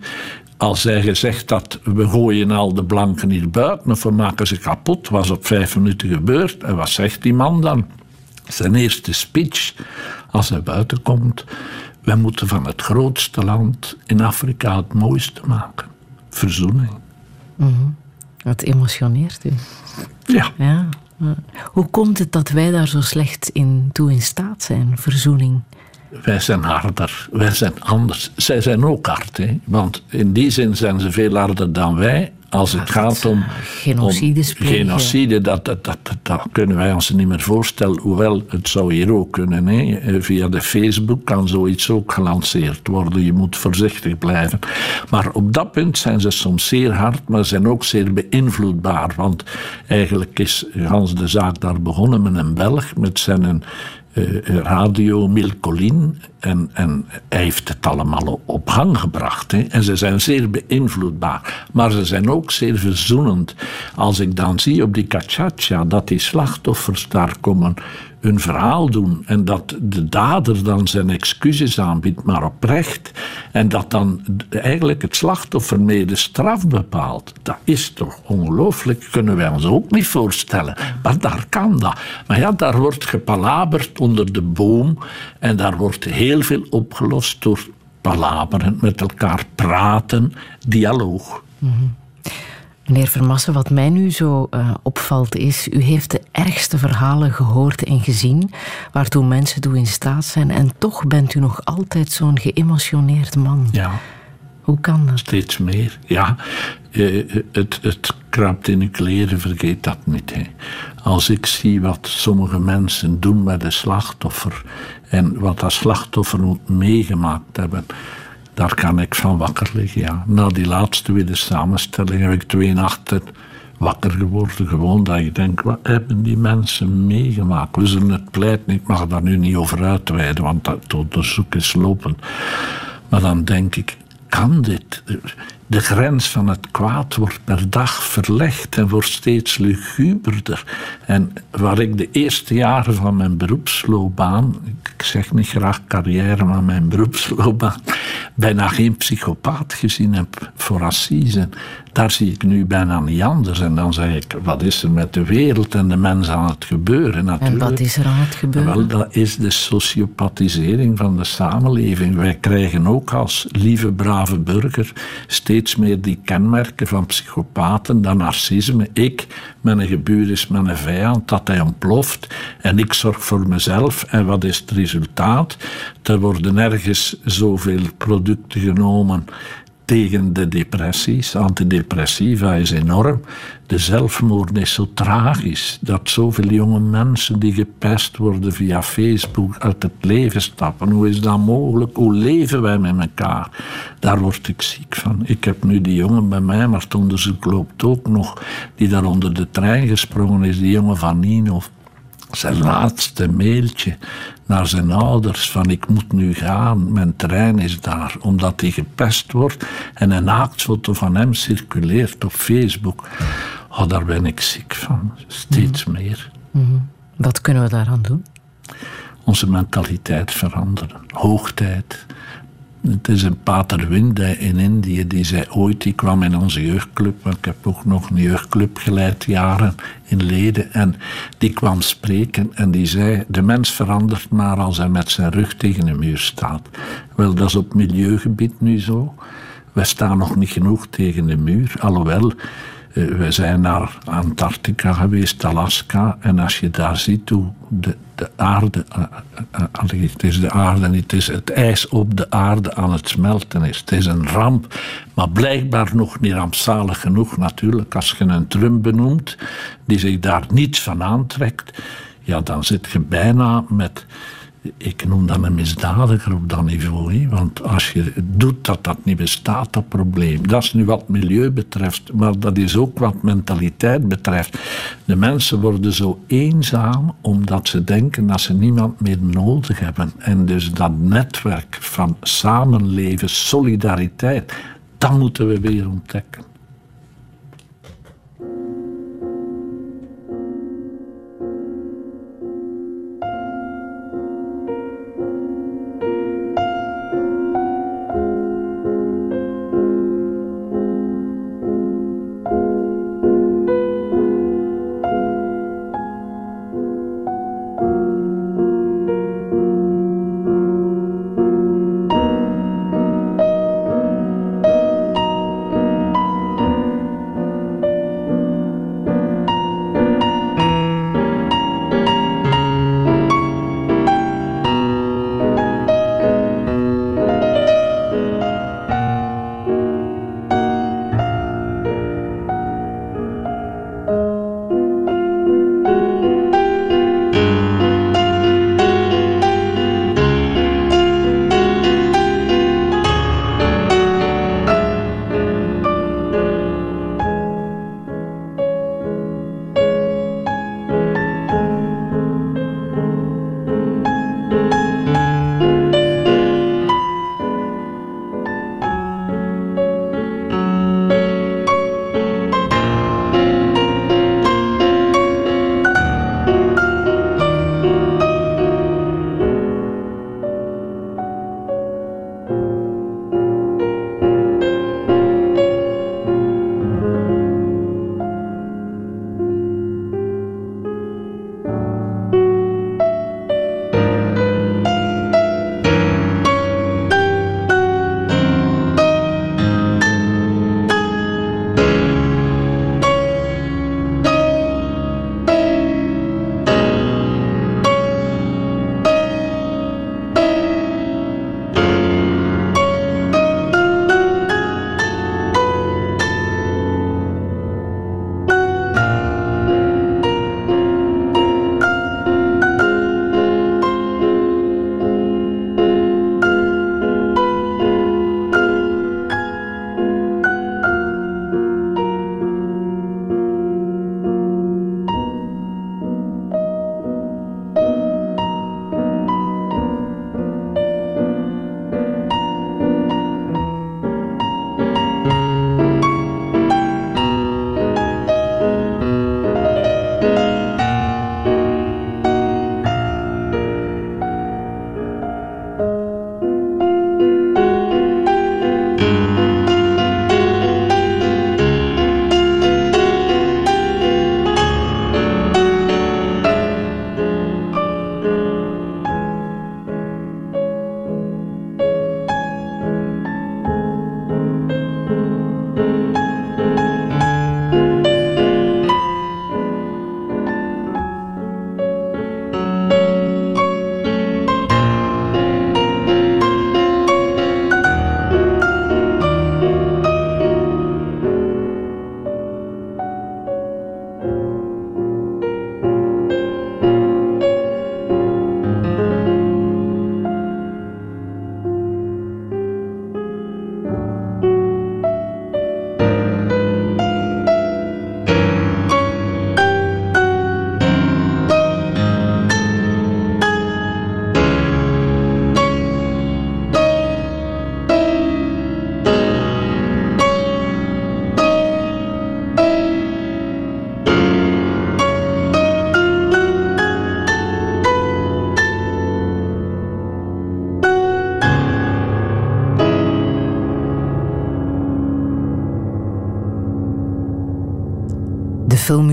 Als hij gezegd dat we gooien al de blanken hier buiten of we maken ze kapot, was op vijf minuten gebeurd. En wat zegt die man dan? Zijn eerste speech, als hij buiten komt. Wij moeten van het grootste land in Afrika het mooiste maken. Verzoening. Mm Dat emotioneert u. Ja. ja. Hoe komt het dat wij daar zo slecht in toe in staat zijn, verzoening? Wij zijn harder, wij zijn anders. Zij zijn ook hard, hè? want in die zin zijn ze veel harder dan wij als het gaat om genocide, genocide dat, dat, dat, dat, kunnen wij ons niet meer voorstellen. Hoewel, het zou hier ook kunnen. Hè. Via de Facebook kan zoiets ook gelanceerd worden. Je moet voorzichtig blijven. Maar op dat punt zijn ze soms zeer hard, maar zijn ook zeer beïnvloedbaar. Want eigenlijk is Hans de zaak daar begonnen met een Belg, met zijn radio Milcolin. En, en hij heeft het allemaal op gang gebracht. En ze zijn zeer beïnvloedbaar. Maar ze zijn ook zeer verzoenend. Als ik dan zie op die Kachacha dat die slachtoffers daar komen hun verhaal doen en dat de dader dan zijn excuses aanbiedt, maar oprecht, en dat dan eigenlijk het slachtoffer mee de straf bepaalt, dat is toch ongelooflijk, kunnen wij ons ook niet voorstellen. Maar daar kan dat. Maar ja, daar wordt gepalaberd onder de boom en daar wordt heel veel opgelost door palaberen, met elkaar praten, dialoog. Mm Meneer Vermassen, wat mij nu zo uh, opvalt is, u heeft de ergste verhalen gehoord en gezien waartoe mensen toe in staat zijn en toch bent u nog altijd zo'n geëmotioneerd man. Ja. Hoe kan dat? Steeds meer, ja. Uh, het, het kruipt in uw kleren, vergeet dat niet. Hè. Als ik zie wat sommige mensen doen met een slachtoffer en wat dat slachtoffer moet meegemaakt hebben daar kan ik van wakker liggen, ja. Na die laatste weer de samenstelling heb ik twee nachten wakker geworden. Gewoon dat ik denk, wat hebben die mensen meegemaakt? We zullen het pleiten, ik mag daar nu niet over uitweiden, want dat onderzoek is lopen. Maar dan denk ik, kan dit? de grens van het kwaad wordt per dag verlegd en wordt steeds luguberder. En waar ik de eerste jaren van mijn beroepsloopbaan, ik zeg niet graag carrière, maar mijn beroepsloopbaan, bijna geen psychopaat gezien heb voor assise. Daar zie ik nu bijna niet anders. En dan zeg ik, wat is er met de wereld en de mens aan het gebeuren? Natuurlijk. En wat is er aan het gebeuren? Wel, dat is de sociopathisering van de samenleving. Wij krijgen ook als lieve, brave burger steeds meer die kenmerken van psychopaten, dat narcisme. Ik, mijn gebuur is mijn vijand, dat hij ontploft. En ik zorg voor mezelf. En wat is het resultaat? Er worden ergens zoveel producten genomen tegen de depressies. Antidepressiva is enorm. De zelfmoord is zo tragisch dat zoveel jonge mensen die gepest worden via Facebook uit het leven stappen. Hoe is dat mogelijk? Hoe leven wij met elkaar? Daar word ik ziek van. Ik heb nu die jongen bij mij, maar het onderzoek loopt ook nog, die daar onder de trein gesprongen is, die jongen van Nino zijn laatste mailtje naar zijn ouders van ik moet nu gaan, mijn trein is daar, omdat hij gepest wordt en een naaktfoto van hem circuleert op Facebook. Oh, daar ben ik ziek van, steeds Mhm. meer. Wat kunnen we daaraan doen? Onze mentaliteit veranderen. Hoogtijd. Het is een pater Winde in Indië, die zei ooit, die kwam in onze jeugdclub, want ik heb ook nog een jeugdclub geleid, jaren in Leden, en die kwam spreken en die zei, de mens verandert maar als hij met zijn rug tegen een muur staat. Wel, dat is op milieugebied nu zo. We staan nog niet genoeg tegen de muur, alhoewel... eh, We zijn naar Antarctica geweest, Alaska. En als je daar ziet hoe de, de aarde. allee, het is de aarde niet, het is het ijs op de aarde aan het smelten is. Het is een ramp, maar blijkbaar nog niet rampzalig genoeg natuurlijk. Als je een Trump benoemt die zich daar niets van aantrekt, ja, dan zit je bijna met ik noem dat een misdadiger op dat niveau. Want als je doet dat dat niet bestaat, dat probleem. Dat is nu wat milieu betreft, maar dat is ook wat mentaliteit betreft. De mensen worden zo eenzaam omdat ze denken dat ze niemand meer nodig hebben. En dus dat netwerk van samenleven, solidariteit, dat moeten we weer ontdekken.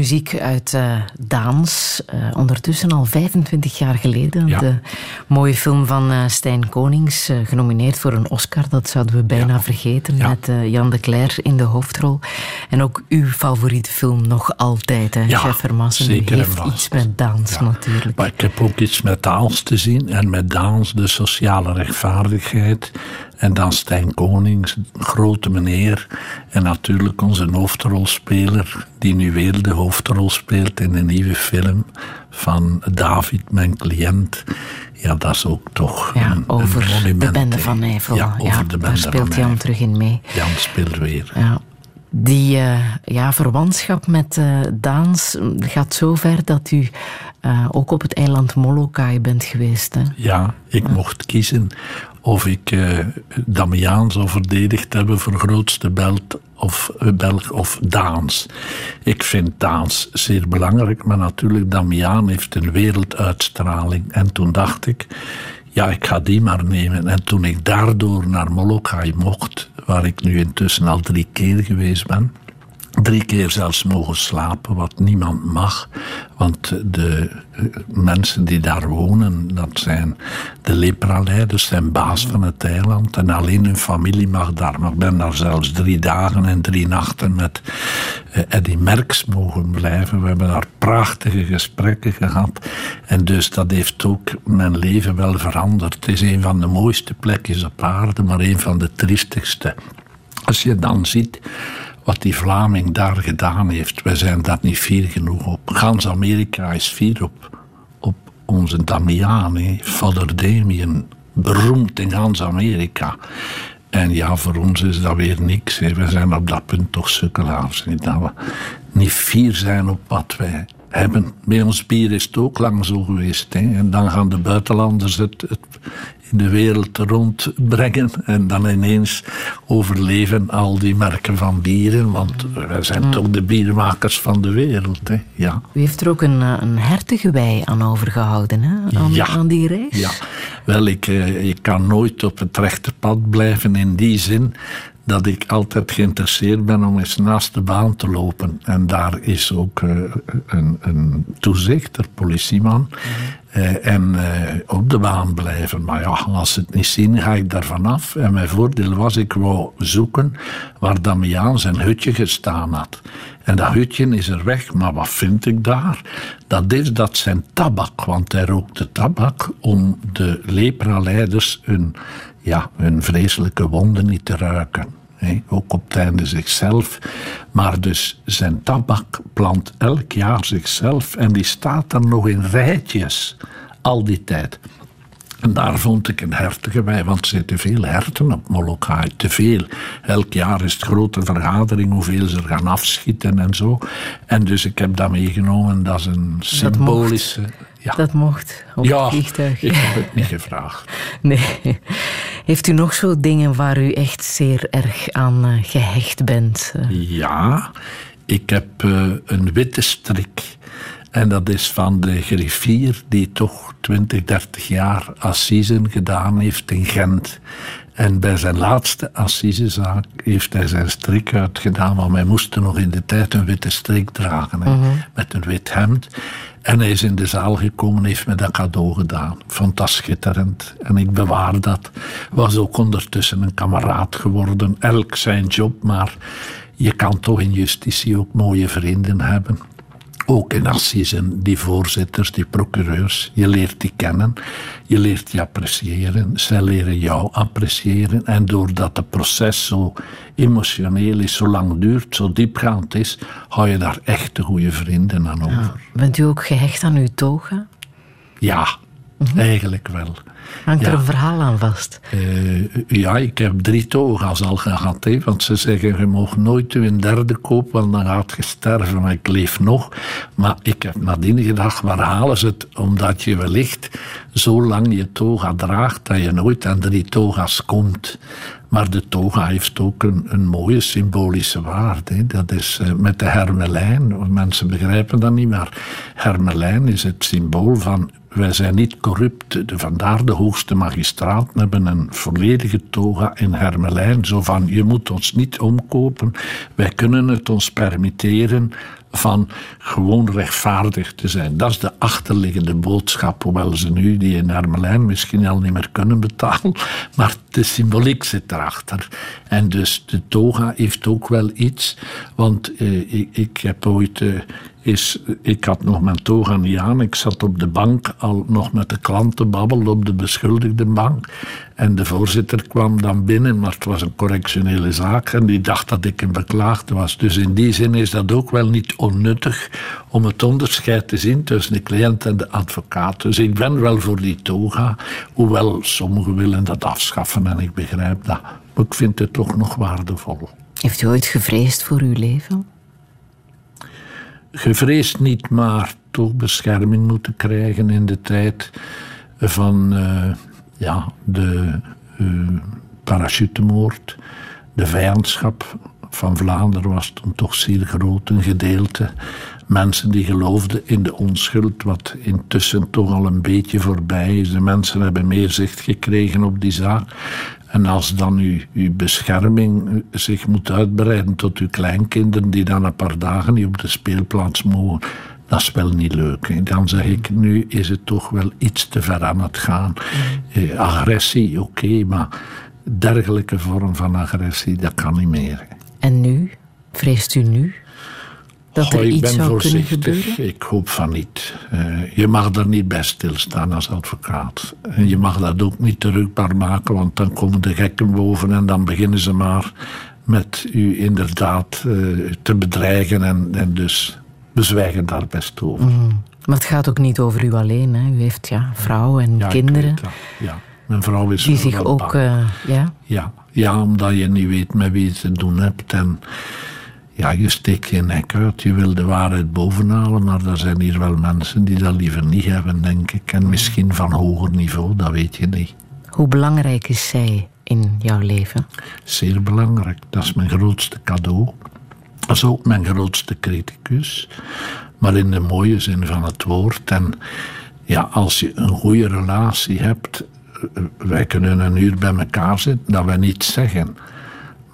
Filmmuziek uit uh, Daans. Uh, ondertussen al 25 jaar geleden. Ja. De mooie film van uh, Stijn Konings. genomineerd voor een Oscar. Dat zouden we bijna Ja. vergeten. Ja. Met Jan de Cler in de hoofdrol. En ook uw favoriete film nog altijd. Hè? Ja, Chef zeker heeft iets met dans natuurlijk. Maar ik heb ook iets met Daans te zien. En met Daans de sociale rechtvaardigheid. En dan Stijn Konings, grote meneer. En natuurlijk onze hoofdrolspeler, die nu weer de hoofdrol speelt in een nieuwe film van David, mijn cliënt. Ja, dat is ook toch Ja, een, over een de bende van Nijvel. Ja, over de daar bende speelt van Jan terug in mee. Jan speelt weer. Ja. Die eh, ja, verwantschap met eh, Daans gaat zo ver dat u eh, ook op het eiland Molokai bent geweest. Hè? Ja, ik mocht kiezen of ik eh Damiaan zou verdedigd hebben voor grootste Belt of, Belg of Daans. Ik vind Daans zeer belangrijk, maar natuurlijk Damiaan heeft een werelduitstraling. En toen dacht ik, ja, ik ga die maar nemen. En toen ik daardoor naar Molokai mocht, waar ik nu intussen al drie keer geweest ben, drie keer zelfs mogen slapen, wat niemand mag. Want de eh, mensen die daar wonen, dat zijn de lepraleiders, zijn baas van het eiland. En alleen hun familie mag daar. Maar ik ben daar zelfs drie dagen en drie nachten met eh, Eddie Merckx mogen blijven. We hebben daar prachtige gesprekken gehad. En dus dat heeft ook mijn leven wel veranderd. Het is een van de mooiste plekjes op aarde, maar een van de triestigste. Als je dan ziet wat die Vlaming daar gedaan heeft, wij zijn daar niet fier genoeg op. Gans Amerika is fier op, op onze Damiaan, hè. Father Damien, beroemd in gans Amerika. En ja, voor ons is dat weer niks. We zijn op dat punt toch sukkelaars. Dat niet fier zijn op wat wij hebben. Bij ons bier is het ook lang zo geweest. Hè. En dan gaan de buitenlanders het, het in de wereld rondbrengen. En dan ineens overleven al die merken van bieren. Want wij zijn toch de biermakers van de wereld. Hè. Ja. U heeft er ook een, eh, een hertengewei aan overgehouden, hè? Aan, Ja. aan die reis. Ja, wel, ik, eh, ik kan nooit op het rechte pad blijven in die zin dat ik altijd geïnteresseerd ben om eens naast de baan te lopen. En daar is ook eh, een, een toezichter, politieman. eh, en eh, op de baan blijven. Maar ja, als ze het niet zien, ga ik daar vanaf. En mijn voordeel was, ik wou zoeken waar Damiaan zijn hutje gestaan had. En dat hutje is er weg, maar wat vind ik daar? Dat is dat zijn tabak, want hij rookte tabak om de lepraleiders hun, ja, hun vreselijke wonden niet te ruiken. Ook op het einde zichzelf. Maar dus zijn tabak plant elk jaar zichzelf en die staat er nog in rijtjes al die tijd. En daar vond ik een hertengewei, want er zitten veel herten op Molokai. Te veel. Elk jaar is het grote vergadering hoeveel ze er gaan afschieten en zo. En dus ik heb dat meegenomen. Dat is een symbolische... Ja, Dat mocht op ja het vliegtuig. ik heb het niet gevraagd. Nee. Heeft u nog zo dingen waar u echt zeer erg aan eh, gehecht bent? Eh, Ja, ik heb eh, een witte strik. En dat is van de griffier die toch 20, 30 jaar assisen gedaan heeft in Gent. En bij zijn laatste assisezaak heeft hij zijn strik uitgedaan, want wij moesten nog in de tijd een witte strik dragen, hè, met een wit hemd. En hij is in de zaal gekomen en heeft me dat cadeau gedaan. Dat schitterend. En ik bewaar dat. Was ook ondertussen een kameraad geworden. Elk zijn job, maar je kan toch in justitie ook mooie vrienden hebben. Ook in assisen, die voorzitters, die procureurs. Je leert die kennen, je leert die appreciëren. Zij leren jou appreciëren. En doordat het proces zo emotioneel is, zo lang duurt, zo diepgaand is, hou je daar echt goede vrienden aan over. bent u ook gehecht aan uw toga? Ja, eigenlijk wel. Hangt er een verhaal aan vast? Eh, ja, ik heb drie toga's al gehad. Hè, want ze zeggen, je mag nooit een derde kopen, want dan gaat je sterven. Maar ik leef nog. Maar ik heb nadien gedacht, waar halen ze het? Omdat je wellicht zo lang je toga draagt, dat je nooit aan drie toga's komt. Maar de toga heeft ook een, een mooie symbolische waarde. hè. Dat is eh, met de hermelijn. Mensen begrijpen dat niet, maar hermelijn is het symbool van wij zijn niet corrupt. Vandaar de hoogste magistraten hebben een volledige toga in hermelijn. Zo van, je moet ons niet omkopen. Wij kunnen het ons permitteren van gewoon rechtvaardig te zijn. Dat is de achterliggende boodschap, hoewel ze nu die in Hermelijn misschien al niet meer kunnen betalen, maar de symboliek zit erachter. En dus de toga heeft ook wel iets, want eh, ik, ik, heb ooit... Eh, is, ik had nog mijn toga niet aan. Ik zat op de bank al nog met de klanten babbelen op de beschuldigde bank. En de voorzitter kwam dan binnen, maar het was een correctionele zaak. En die dacht dat ik een beklaagde was. Dus in die zin is dat ook wel niet onnuttig om het onderscheid te zien tussen de cliënt en de advocaat. Dus ik ben wel voor die toga, hoewel sommigen willen dat afschaffen en ik begrijp dat. Maar ik vind het toch nog waardevol. Heeft u ooit gevreesd voor uw leven? Gevreesd niet, maar toch bescherming moeten krijgen in de tijd van uh, ja, de uh, parachutemoord. De vijandschap van Vlaanderen was toen toch zeer groot, een gedeelte. Mensen die geloofden in de onschuld, wat intussen toch al een beetje voorbij is. De mensen hebben meer zicht gekregen op die zaak. En als dan uw, uw bescherming zich moet uitbreiden tot uw kleinkinderen, die dan een paar dagen niet op de speelplaats mogen, dat is wel niet leuk. Dan zeg ik, nu is het toch wel iets te ver aan het gaan. Eh, agressie, oké, maar dergelijke vorm van agressie, dat kan niet meer. En nu? Vreest u nu? Dat er Goh, ik iets ben zou voorzichtig. kunnen gebeuren? Ik hoop van niet. Eh, je mag daar niet bij stilstaan als advocaat. En je mag dat ook niet terugbaar maken, want dan komen de gekken boven en dan beginnen ze maar met u inderdaad eh, te bedreigen. En, en dus we zwijgen daar best over. Mm. Maar het gaat ook niet over u alleen. Hè. U heeft ja, vrouw en Ja, kinderen. Ja, mijn vrouw is die er zich ook... eh, ja, Ja, ja, omdat je niet weet met wie je te doen hebt. En ja, je steekt je nek uit. Je wil de waarheid bovenhalen. Maar er zijn hier wel mensen die dat liever niet hebben, denk ik. En misschien van hoger niveau, dat weet je niet. hoe belangrijk is zij in jouw leven? Zeer belangrijk. Dat is mijn grootste cadeau. Dat is ook mijn grootste criticus. Maar in de mooie zin van het woord. En ja, als je een goede relatie hebt. eh, Wij kunnen een uur bij elkaar zitten, dat wij niets zeggen.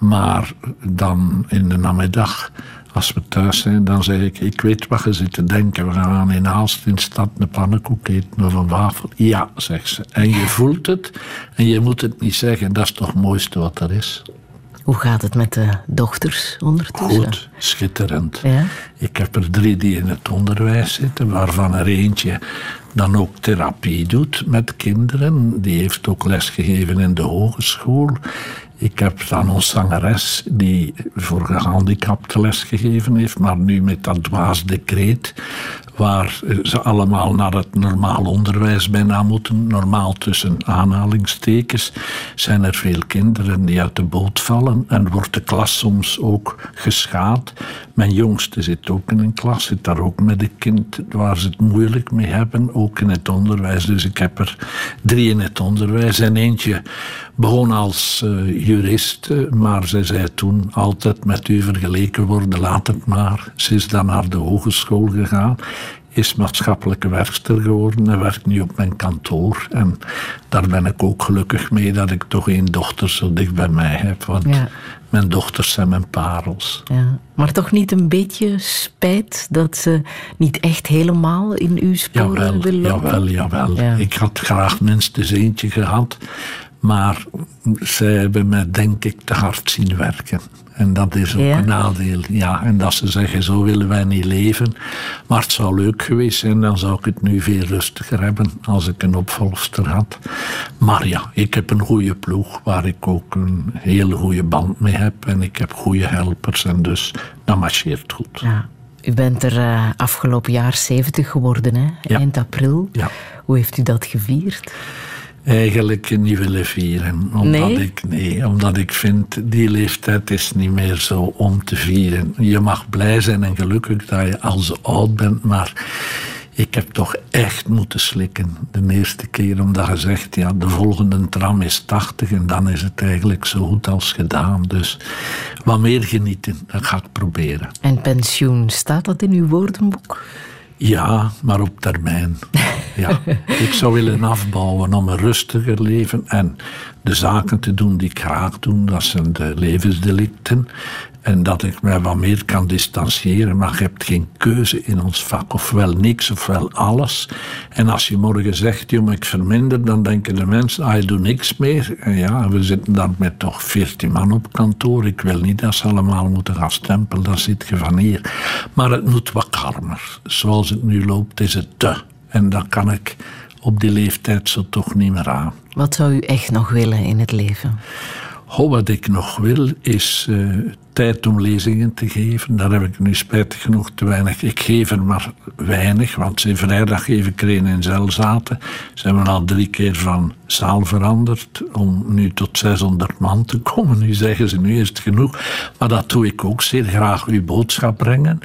Maar dan in de namiddag, als we thuis zijn, dan zeg ik: Ik weet wat je zit te denken. We gaan in Aalst in de stad een pannenkoek eten of een wafel. Ja, zegt ze. En je voelt het en je moet het niet zeggen. Dat is toch het mooiste wat er is. Hoe gaat het met de dochters ondertussen? Goed, schitterend. Ja? Ik heb er drie die in het onderwijs zitten, waarvan er eentje dan ook therapie doet met kinderen. Die heeft ook lesgegeven in de hogeschool. Ik heb dan een zangeres die voor gehandicapten lesgegeven heeft, maar nu met dat dwaas decreet, waar ze allemaal naar het normaal onderwijs bijna moeten. Normaal tussen aanhalingstekens zijn er veel kinderen die uit de boot vallen en wordt de klas soms ook geschaad. Mijn jongste zit ook in een klas, zit daar ook met een kind waar ze het moeilijk mee hebben, ook in het onderwijs. Dus ik heb er drie in het onderwijs en eentje begon als eh, jurist, maar zij zei toen altijd met u vergeleken worden, laat het maar. Ze is dan naar de hogeschool gegaan, is maatschappelijke werkster geworden en werkt nu op mijn kantoor. En daar ben ik ook gelukkig mee dat ik toch één dochter zo dicht bij mij heb, want Ja. mijn dochters zijn mijn parels. Ja. Maar toch niet een beetje spijt dat ze niet echt helemaal in uw sporen Jawel, wil lopen? jawel, jawel. Ja. Ik had graag minstens eentje gehad. Maar zij hebben mij denk ik te hard zien werken. En dat is ook Ja? een nadeel. Ja, en dat ze zeggen, zo willen wij niet leven. Maar het zou leuk geweest zijn, dan zou ik het nu veel rustiger hebben als ik een opvolgster had. Maar ja, ik heb een goede ploeg waar ik ook een hele goede band mee heb. En ik heb goede helpers en dus dat marcheert goed. Ja. U bent er eh, afgelopen jaar 70 geworden, hè? Ja. eind april. Ja. Hoe heeft u dat gevierd? Eigenlijk niet willen vieren. Omdat, Nee? ik, nee, omdat ik vind, die leeftijd is niet meer zo om te vieren. Je mag blij zijn en gelukkig dat je al zo oud bent, maar ik heb toch echt moeten slikken. De eerste keer omdat je zegt, ja, de volgende tram is 80 en dan is het eigenlijk zo goed als gedaan. Dus wat meer genieten, dat ga ik proberen. En pensioen, staat dat in uw woordenboek? Ja, maar op termijn. Ja. Ik zou willen afbouwen om een rustiger leven en de zaken te doen die ik graag doe. Dat zijn de levensdelicten. En dat ik mij wat meer kan distancieren. Maar je hebt geen keuze in ons vak. Ofwel niks, ofwel alles. En als je morgen zegt, jongen, ik verminder, dan denken de mensen, ah, je doet niks meer. En ja, we zitten daar met toch veertien man op kantoor. Ik wil niet dat ze allemaal moeten gaan stempelen. Daar zit je van hier. Maar het moet wat kalmer. Zoals het nu loopt, is het te. En dan kan ik op die leeftijd zo toch niet meer aan. Wat zou u echt nog willen in het leven? Oh, wat ik nog wil is uh, tijd om lezingen te geven. Daar heb ik nu spijtig genoeg te weinig. Ik geef er maar weinig, want ze vrijdag geef ik er een in Zelzaten. Ze hebben al drie keer van zaal veranderd om nu tot 600 man te komen. Nu zeggen ze, nu is het genoeg. Maar dat doe ik ook zeer graag, uw boodschap brengen.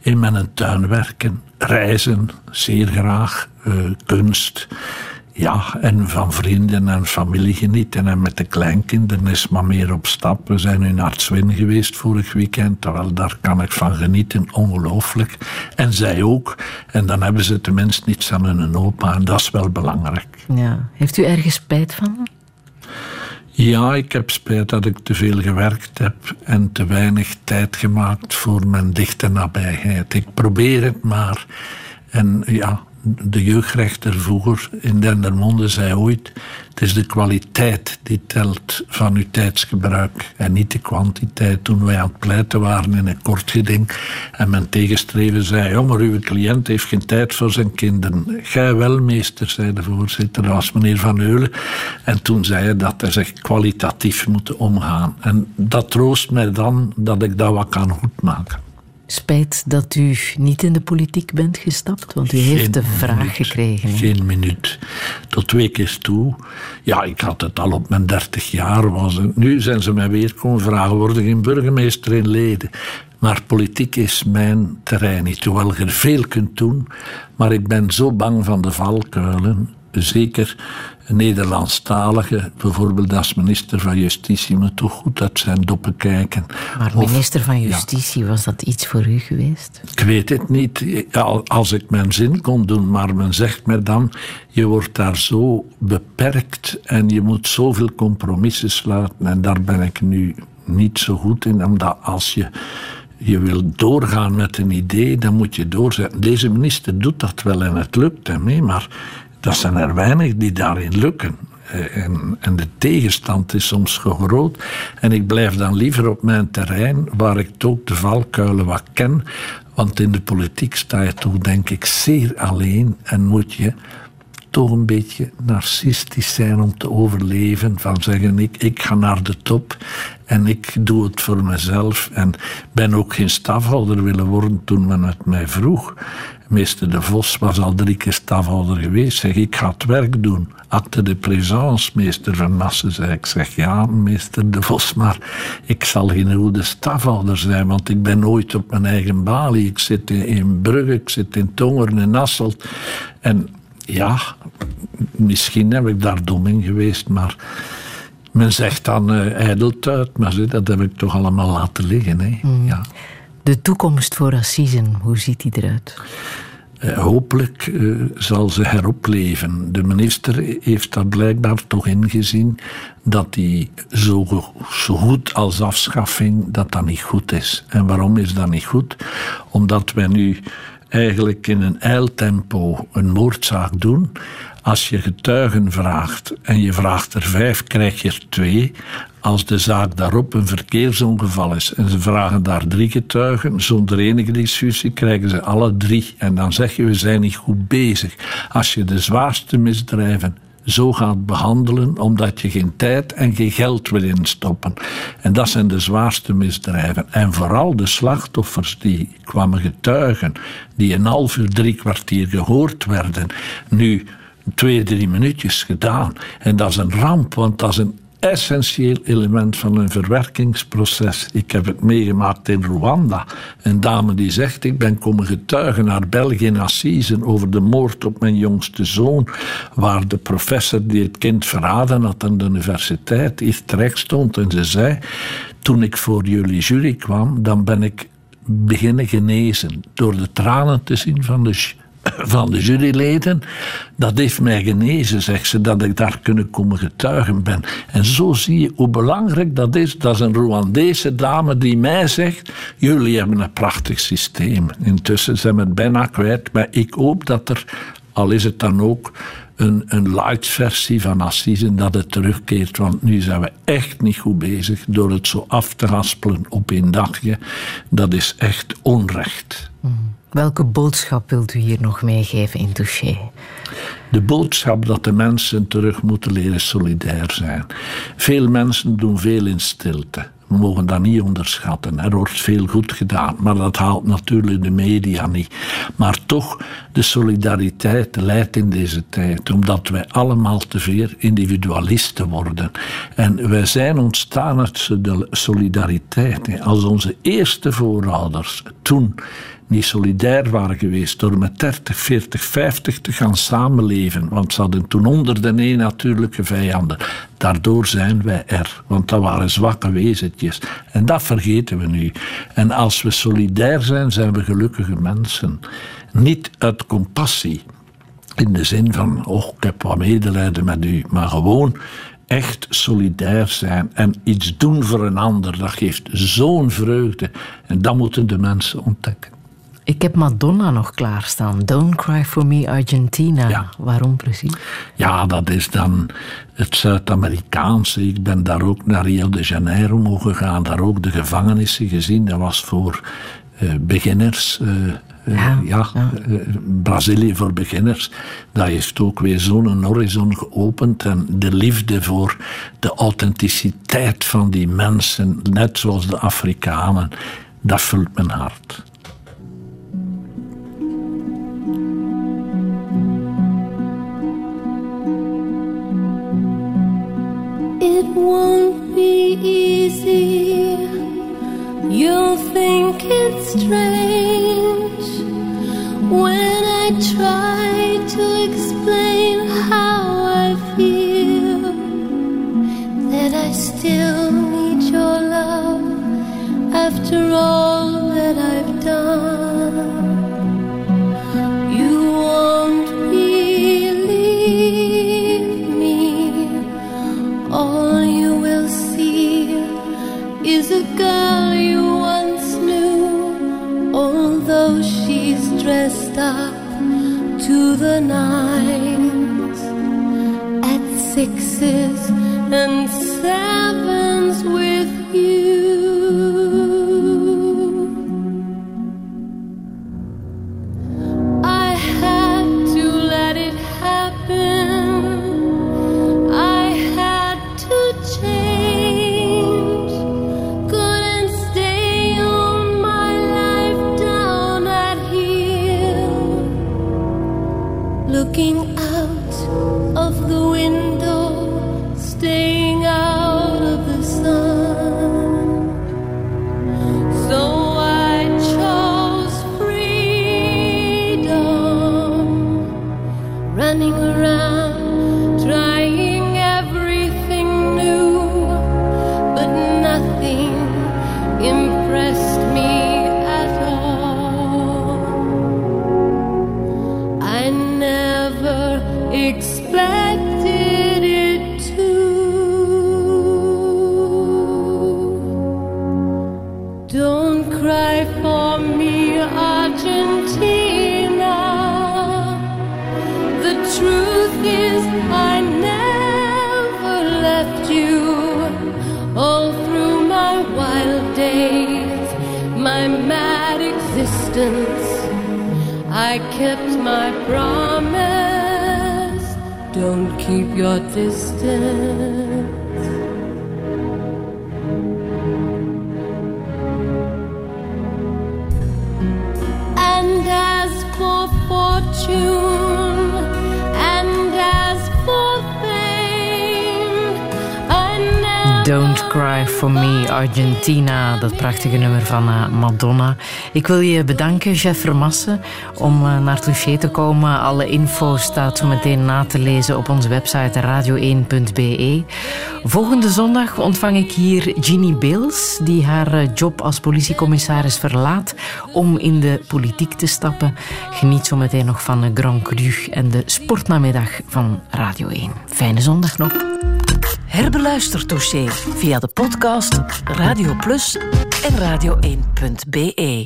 In mijn tuin werken, reizen, zeer graag, uh, kunst ja, en van vrienden en familie genieten. En met de kleinkinderen is maar meer op stap. We zijn nu naar het Zwin geweest vorig weekend. Terwijl daar kan ik van genieten, ongelooflijk. En zij ook. En dan hebben ze tenminste niets aan hun opa. En dat is wel belangrijk. Ja. Heeft u ergens spijt van? Ja, ik heb spijt dat ik te veel gewerkt heb en te weinig tijd gemaakt voor mijn dichte nabijheid. Ik probeer het maar. En ja, de jeugdrechter vroeger in Dendermonde zei ooit: Het is de kwaliteit die telt van uw tijdsgebruik en niet de kwantiteit. Toen wij aan het pleiten waren in een kort geding en mijn tegenstrever zei: Ja, maar uw cliënt heeft geen tijd voor zijn kinderen. Gij wel, meester, zei de voorzitter, dat was meneer Van Eulen. En toen zei hij dat hij zich kwalitatief moet omgaan. En dat troost mij dan dat ik dat wat kan goedmaken. Spijt dat u niet in de politiek bent gestapt, want u heeft de vraag gekregen. Geen minuut. Tot twee keer toe. Ja, ik had het al op mijn dertig jaar. Was het. Nu zijn ze mij weer komen vragen, worden geen burgemeester in Leden? Maar politiek is mijn terrein niet. Hoewel je er veel kunt doen, maar ik ben zo bang van de valkuilen. Zeker Nederlandstalige, bijvoorbeeld als minister van Justitie, moet toch goed uit zijn doppen kijken. Maar minister van Justitie, was dat iets voor u geweest? Ik weet het niet. Als ik mijn zin kon doen, maar men zegt me dan, je wordt daar zo beperkt en je moet zoveel compromissen sluiten. En daar ben ik nu niet zo goed in, omdat als je je wil doorgaan met een idee, dan moet je doorzetten. Deze minister doet dat wel en het lukt hem, maar dat zijn er weinig die daarin lukken. Eh, en, en, de tegenstand is soms groot. En ik blijf dan liever op mijn terrein, waar ik toch de valkuilen wat ken. Want in de politiek sta je toch, denk ik, zeer alleen en moet je toch een beetje narcistisch zijn om te overleven. Van zeggen, ik, ik ga naar de top en ik doe het voor mezelf. En ben ook geen stafhouder willen worden toen men het mij vroeg. Meester De Vos was al drie keer stafhouder geweest. Zeg, ik ga het werk doen. Acte de présence, meester Van Nassen, zei ik. Zeg, ja, meester De Vos, maar ik zal geen goede stafhouder zijn, want ik ben nooit op mijn eigen balie. Ik zit in Brugge, ik zit in Tongeren en Asselt. En ja, misschien heb ik daar dom in geweest, maar men zegt dan uh, ijdeltuit, maar dat heb ik toch allemaal laten liggen. Hè? Mm. Ja. De toekomst voor Assisen, hoe ziet die eruit? Uh, hopelijk uh, zal ze heropleven. De minister heeft daar blijkbaar toch ingezien dat die zo, zo goed als afschaffing dat dat niet goed is. En waarom is dat niet goed? Omdat wij nu eigenlijk in een eiltempo een moordzaak doen. Als je getuigen vraagt en je vraagt er vijf, krijg je er twee. Als de zaak daarop een verkeersongeval is en ze vragen daar drie getuigen, zonder enige discussie krijgen ze alle drie. En dan zeg je, we zijn niet goed bezig. Als je de zwaarste misdrijven zo gaat behandelen omdat je geen tijd en geen geld wil instoppen. En dat zijn de zwaarste misdrijven. En vooral de slachtoffers die kwamen getuigen, die een half uur, drie kwartier gehoord werden, nu twee, drie minuutjes gedaan. En dat is een ramp, want dat is een essentieel element van een verwerkingsproces. Ik heb het meegemaakt in Rwanda. Een dame die zegt: Ik ben komen getuigen naar België in Assisen over de moord op mijn jongste zoon. Waar de professor die het kind verraden had aan de universiteit hier terecht stond. En ze zei: Toen ik voor jullie jury kwam, dan ben ik beginnen genezen. Door de tranen te zien van de, van de juryleden. Dat heeft mij genezen, zegt ze, dat ik daar kunnen komen getuigen ben. En zo zie je hoe belangrijk dat is. Dat is een Rwandese dame die mij zegt: Jullie hebben een prachtig systeem. Intussen zijn we het bijna kwijt, maar ik hoop dat er, al is het dan ook een, een light versie van Assise, dat het terugkeert. Want nu zijn we echt niet goed bezig door het zo af te haspelen op één dagje. Dat is echt onrecht. Welke boodschap wilt u hier nog meegeven in Touché? De boodschap dat de mensen terug moeten leren solidair zijn. Veel mensen doen veel in stilte. We mogen dat niet onderschatten. Er wordt veel goed gedaan, maar dat haalt natuurlijk de media niet. Maar toch, de solidariteit leidt in deze tijd, omdat wij allemaal te veel individualisten worden. En wij zijn ontstaan uit de solidariteit. Als onze eerste voorouders toen niet solidair waren geweest door met 30, 40, 50 te gaan samenleven. Want ze hadden toen onder de een natuurlijke vijanden. Daardoor zijn wij er, want dat waren zwakke wezentjes. En dat vergeten we nu. En als we solidair zijn, zijn we gelukkige mensen. Niet uit compassie, in de zin van, oh, ik heb wat medelijden met u, maar gewoon echt solidair zijn en iets doen voor een ander, dat geeft zo'n vreugde. En dat moeten de mensen ontdekken. Ik heb Madonna nog klaarstaan. Don't Cry For Me Argentina. Waarom precies? Ja, dat is dan het Zuid-Amerikaanse. Ik ben daar ook naar Rio de Janeiro mogen gaan, daar ook de gevangenissen gezien. Dat was voor eh, beginners. eh, eh, ja, Brazilië voor beginners. Dat heeft ook weer zo'n horizon geopend. En de liefde voor de authenticiteit van die mensen, net zoals de Afrikanen, dat vult mijn hart. It won't be easy. You'll think it's strange when I try to explain how I feel. That I still need your love after all that I've done. Dressed up to the nines at sixes and sevens with you. Keep your distance. Cry For Me, Argentina. Dat prachtige nummer van uh, Madonna. Ik wil je bedanken, Jeff Vermassen, om uh, naar Touché te komen. Alle info staat zo meteen na te lezen op onze website radio1.be. Volgende zondag ontvang ik hier Ginny Beels, die haar uh, job als politiecommissaris verlaat om in de politiek te stappen. Geniet zo meteen nog van Grand Cru en de sportnamiddag van Radio 1. Fijne zondag nog. Herbeluister Touché via de podcast Radio Plus en radio1.be.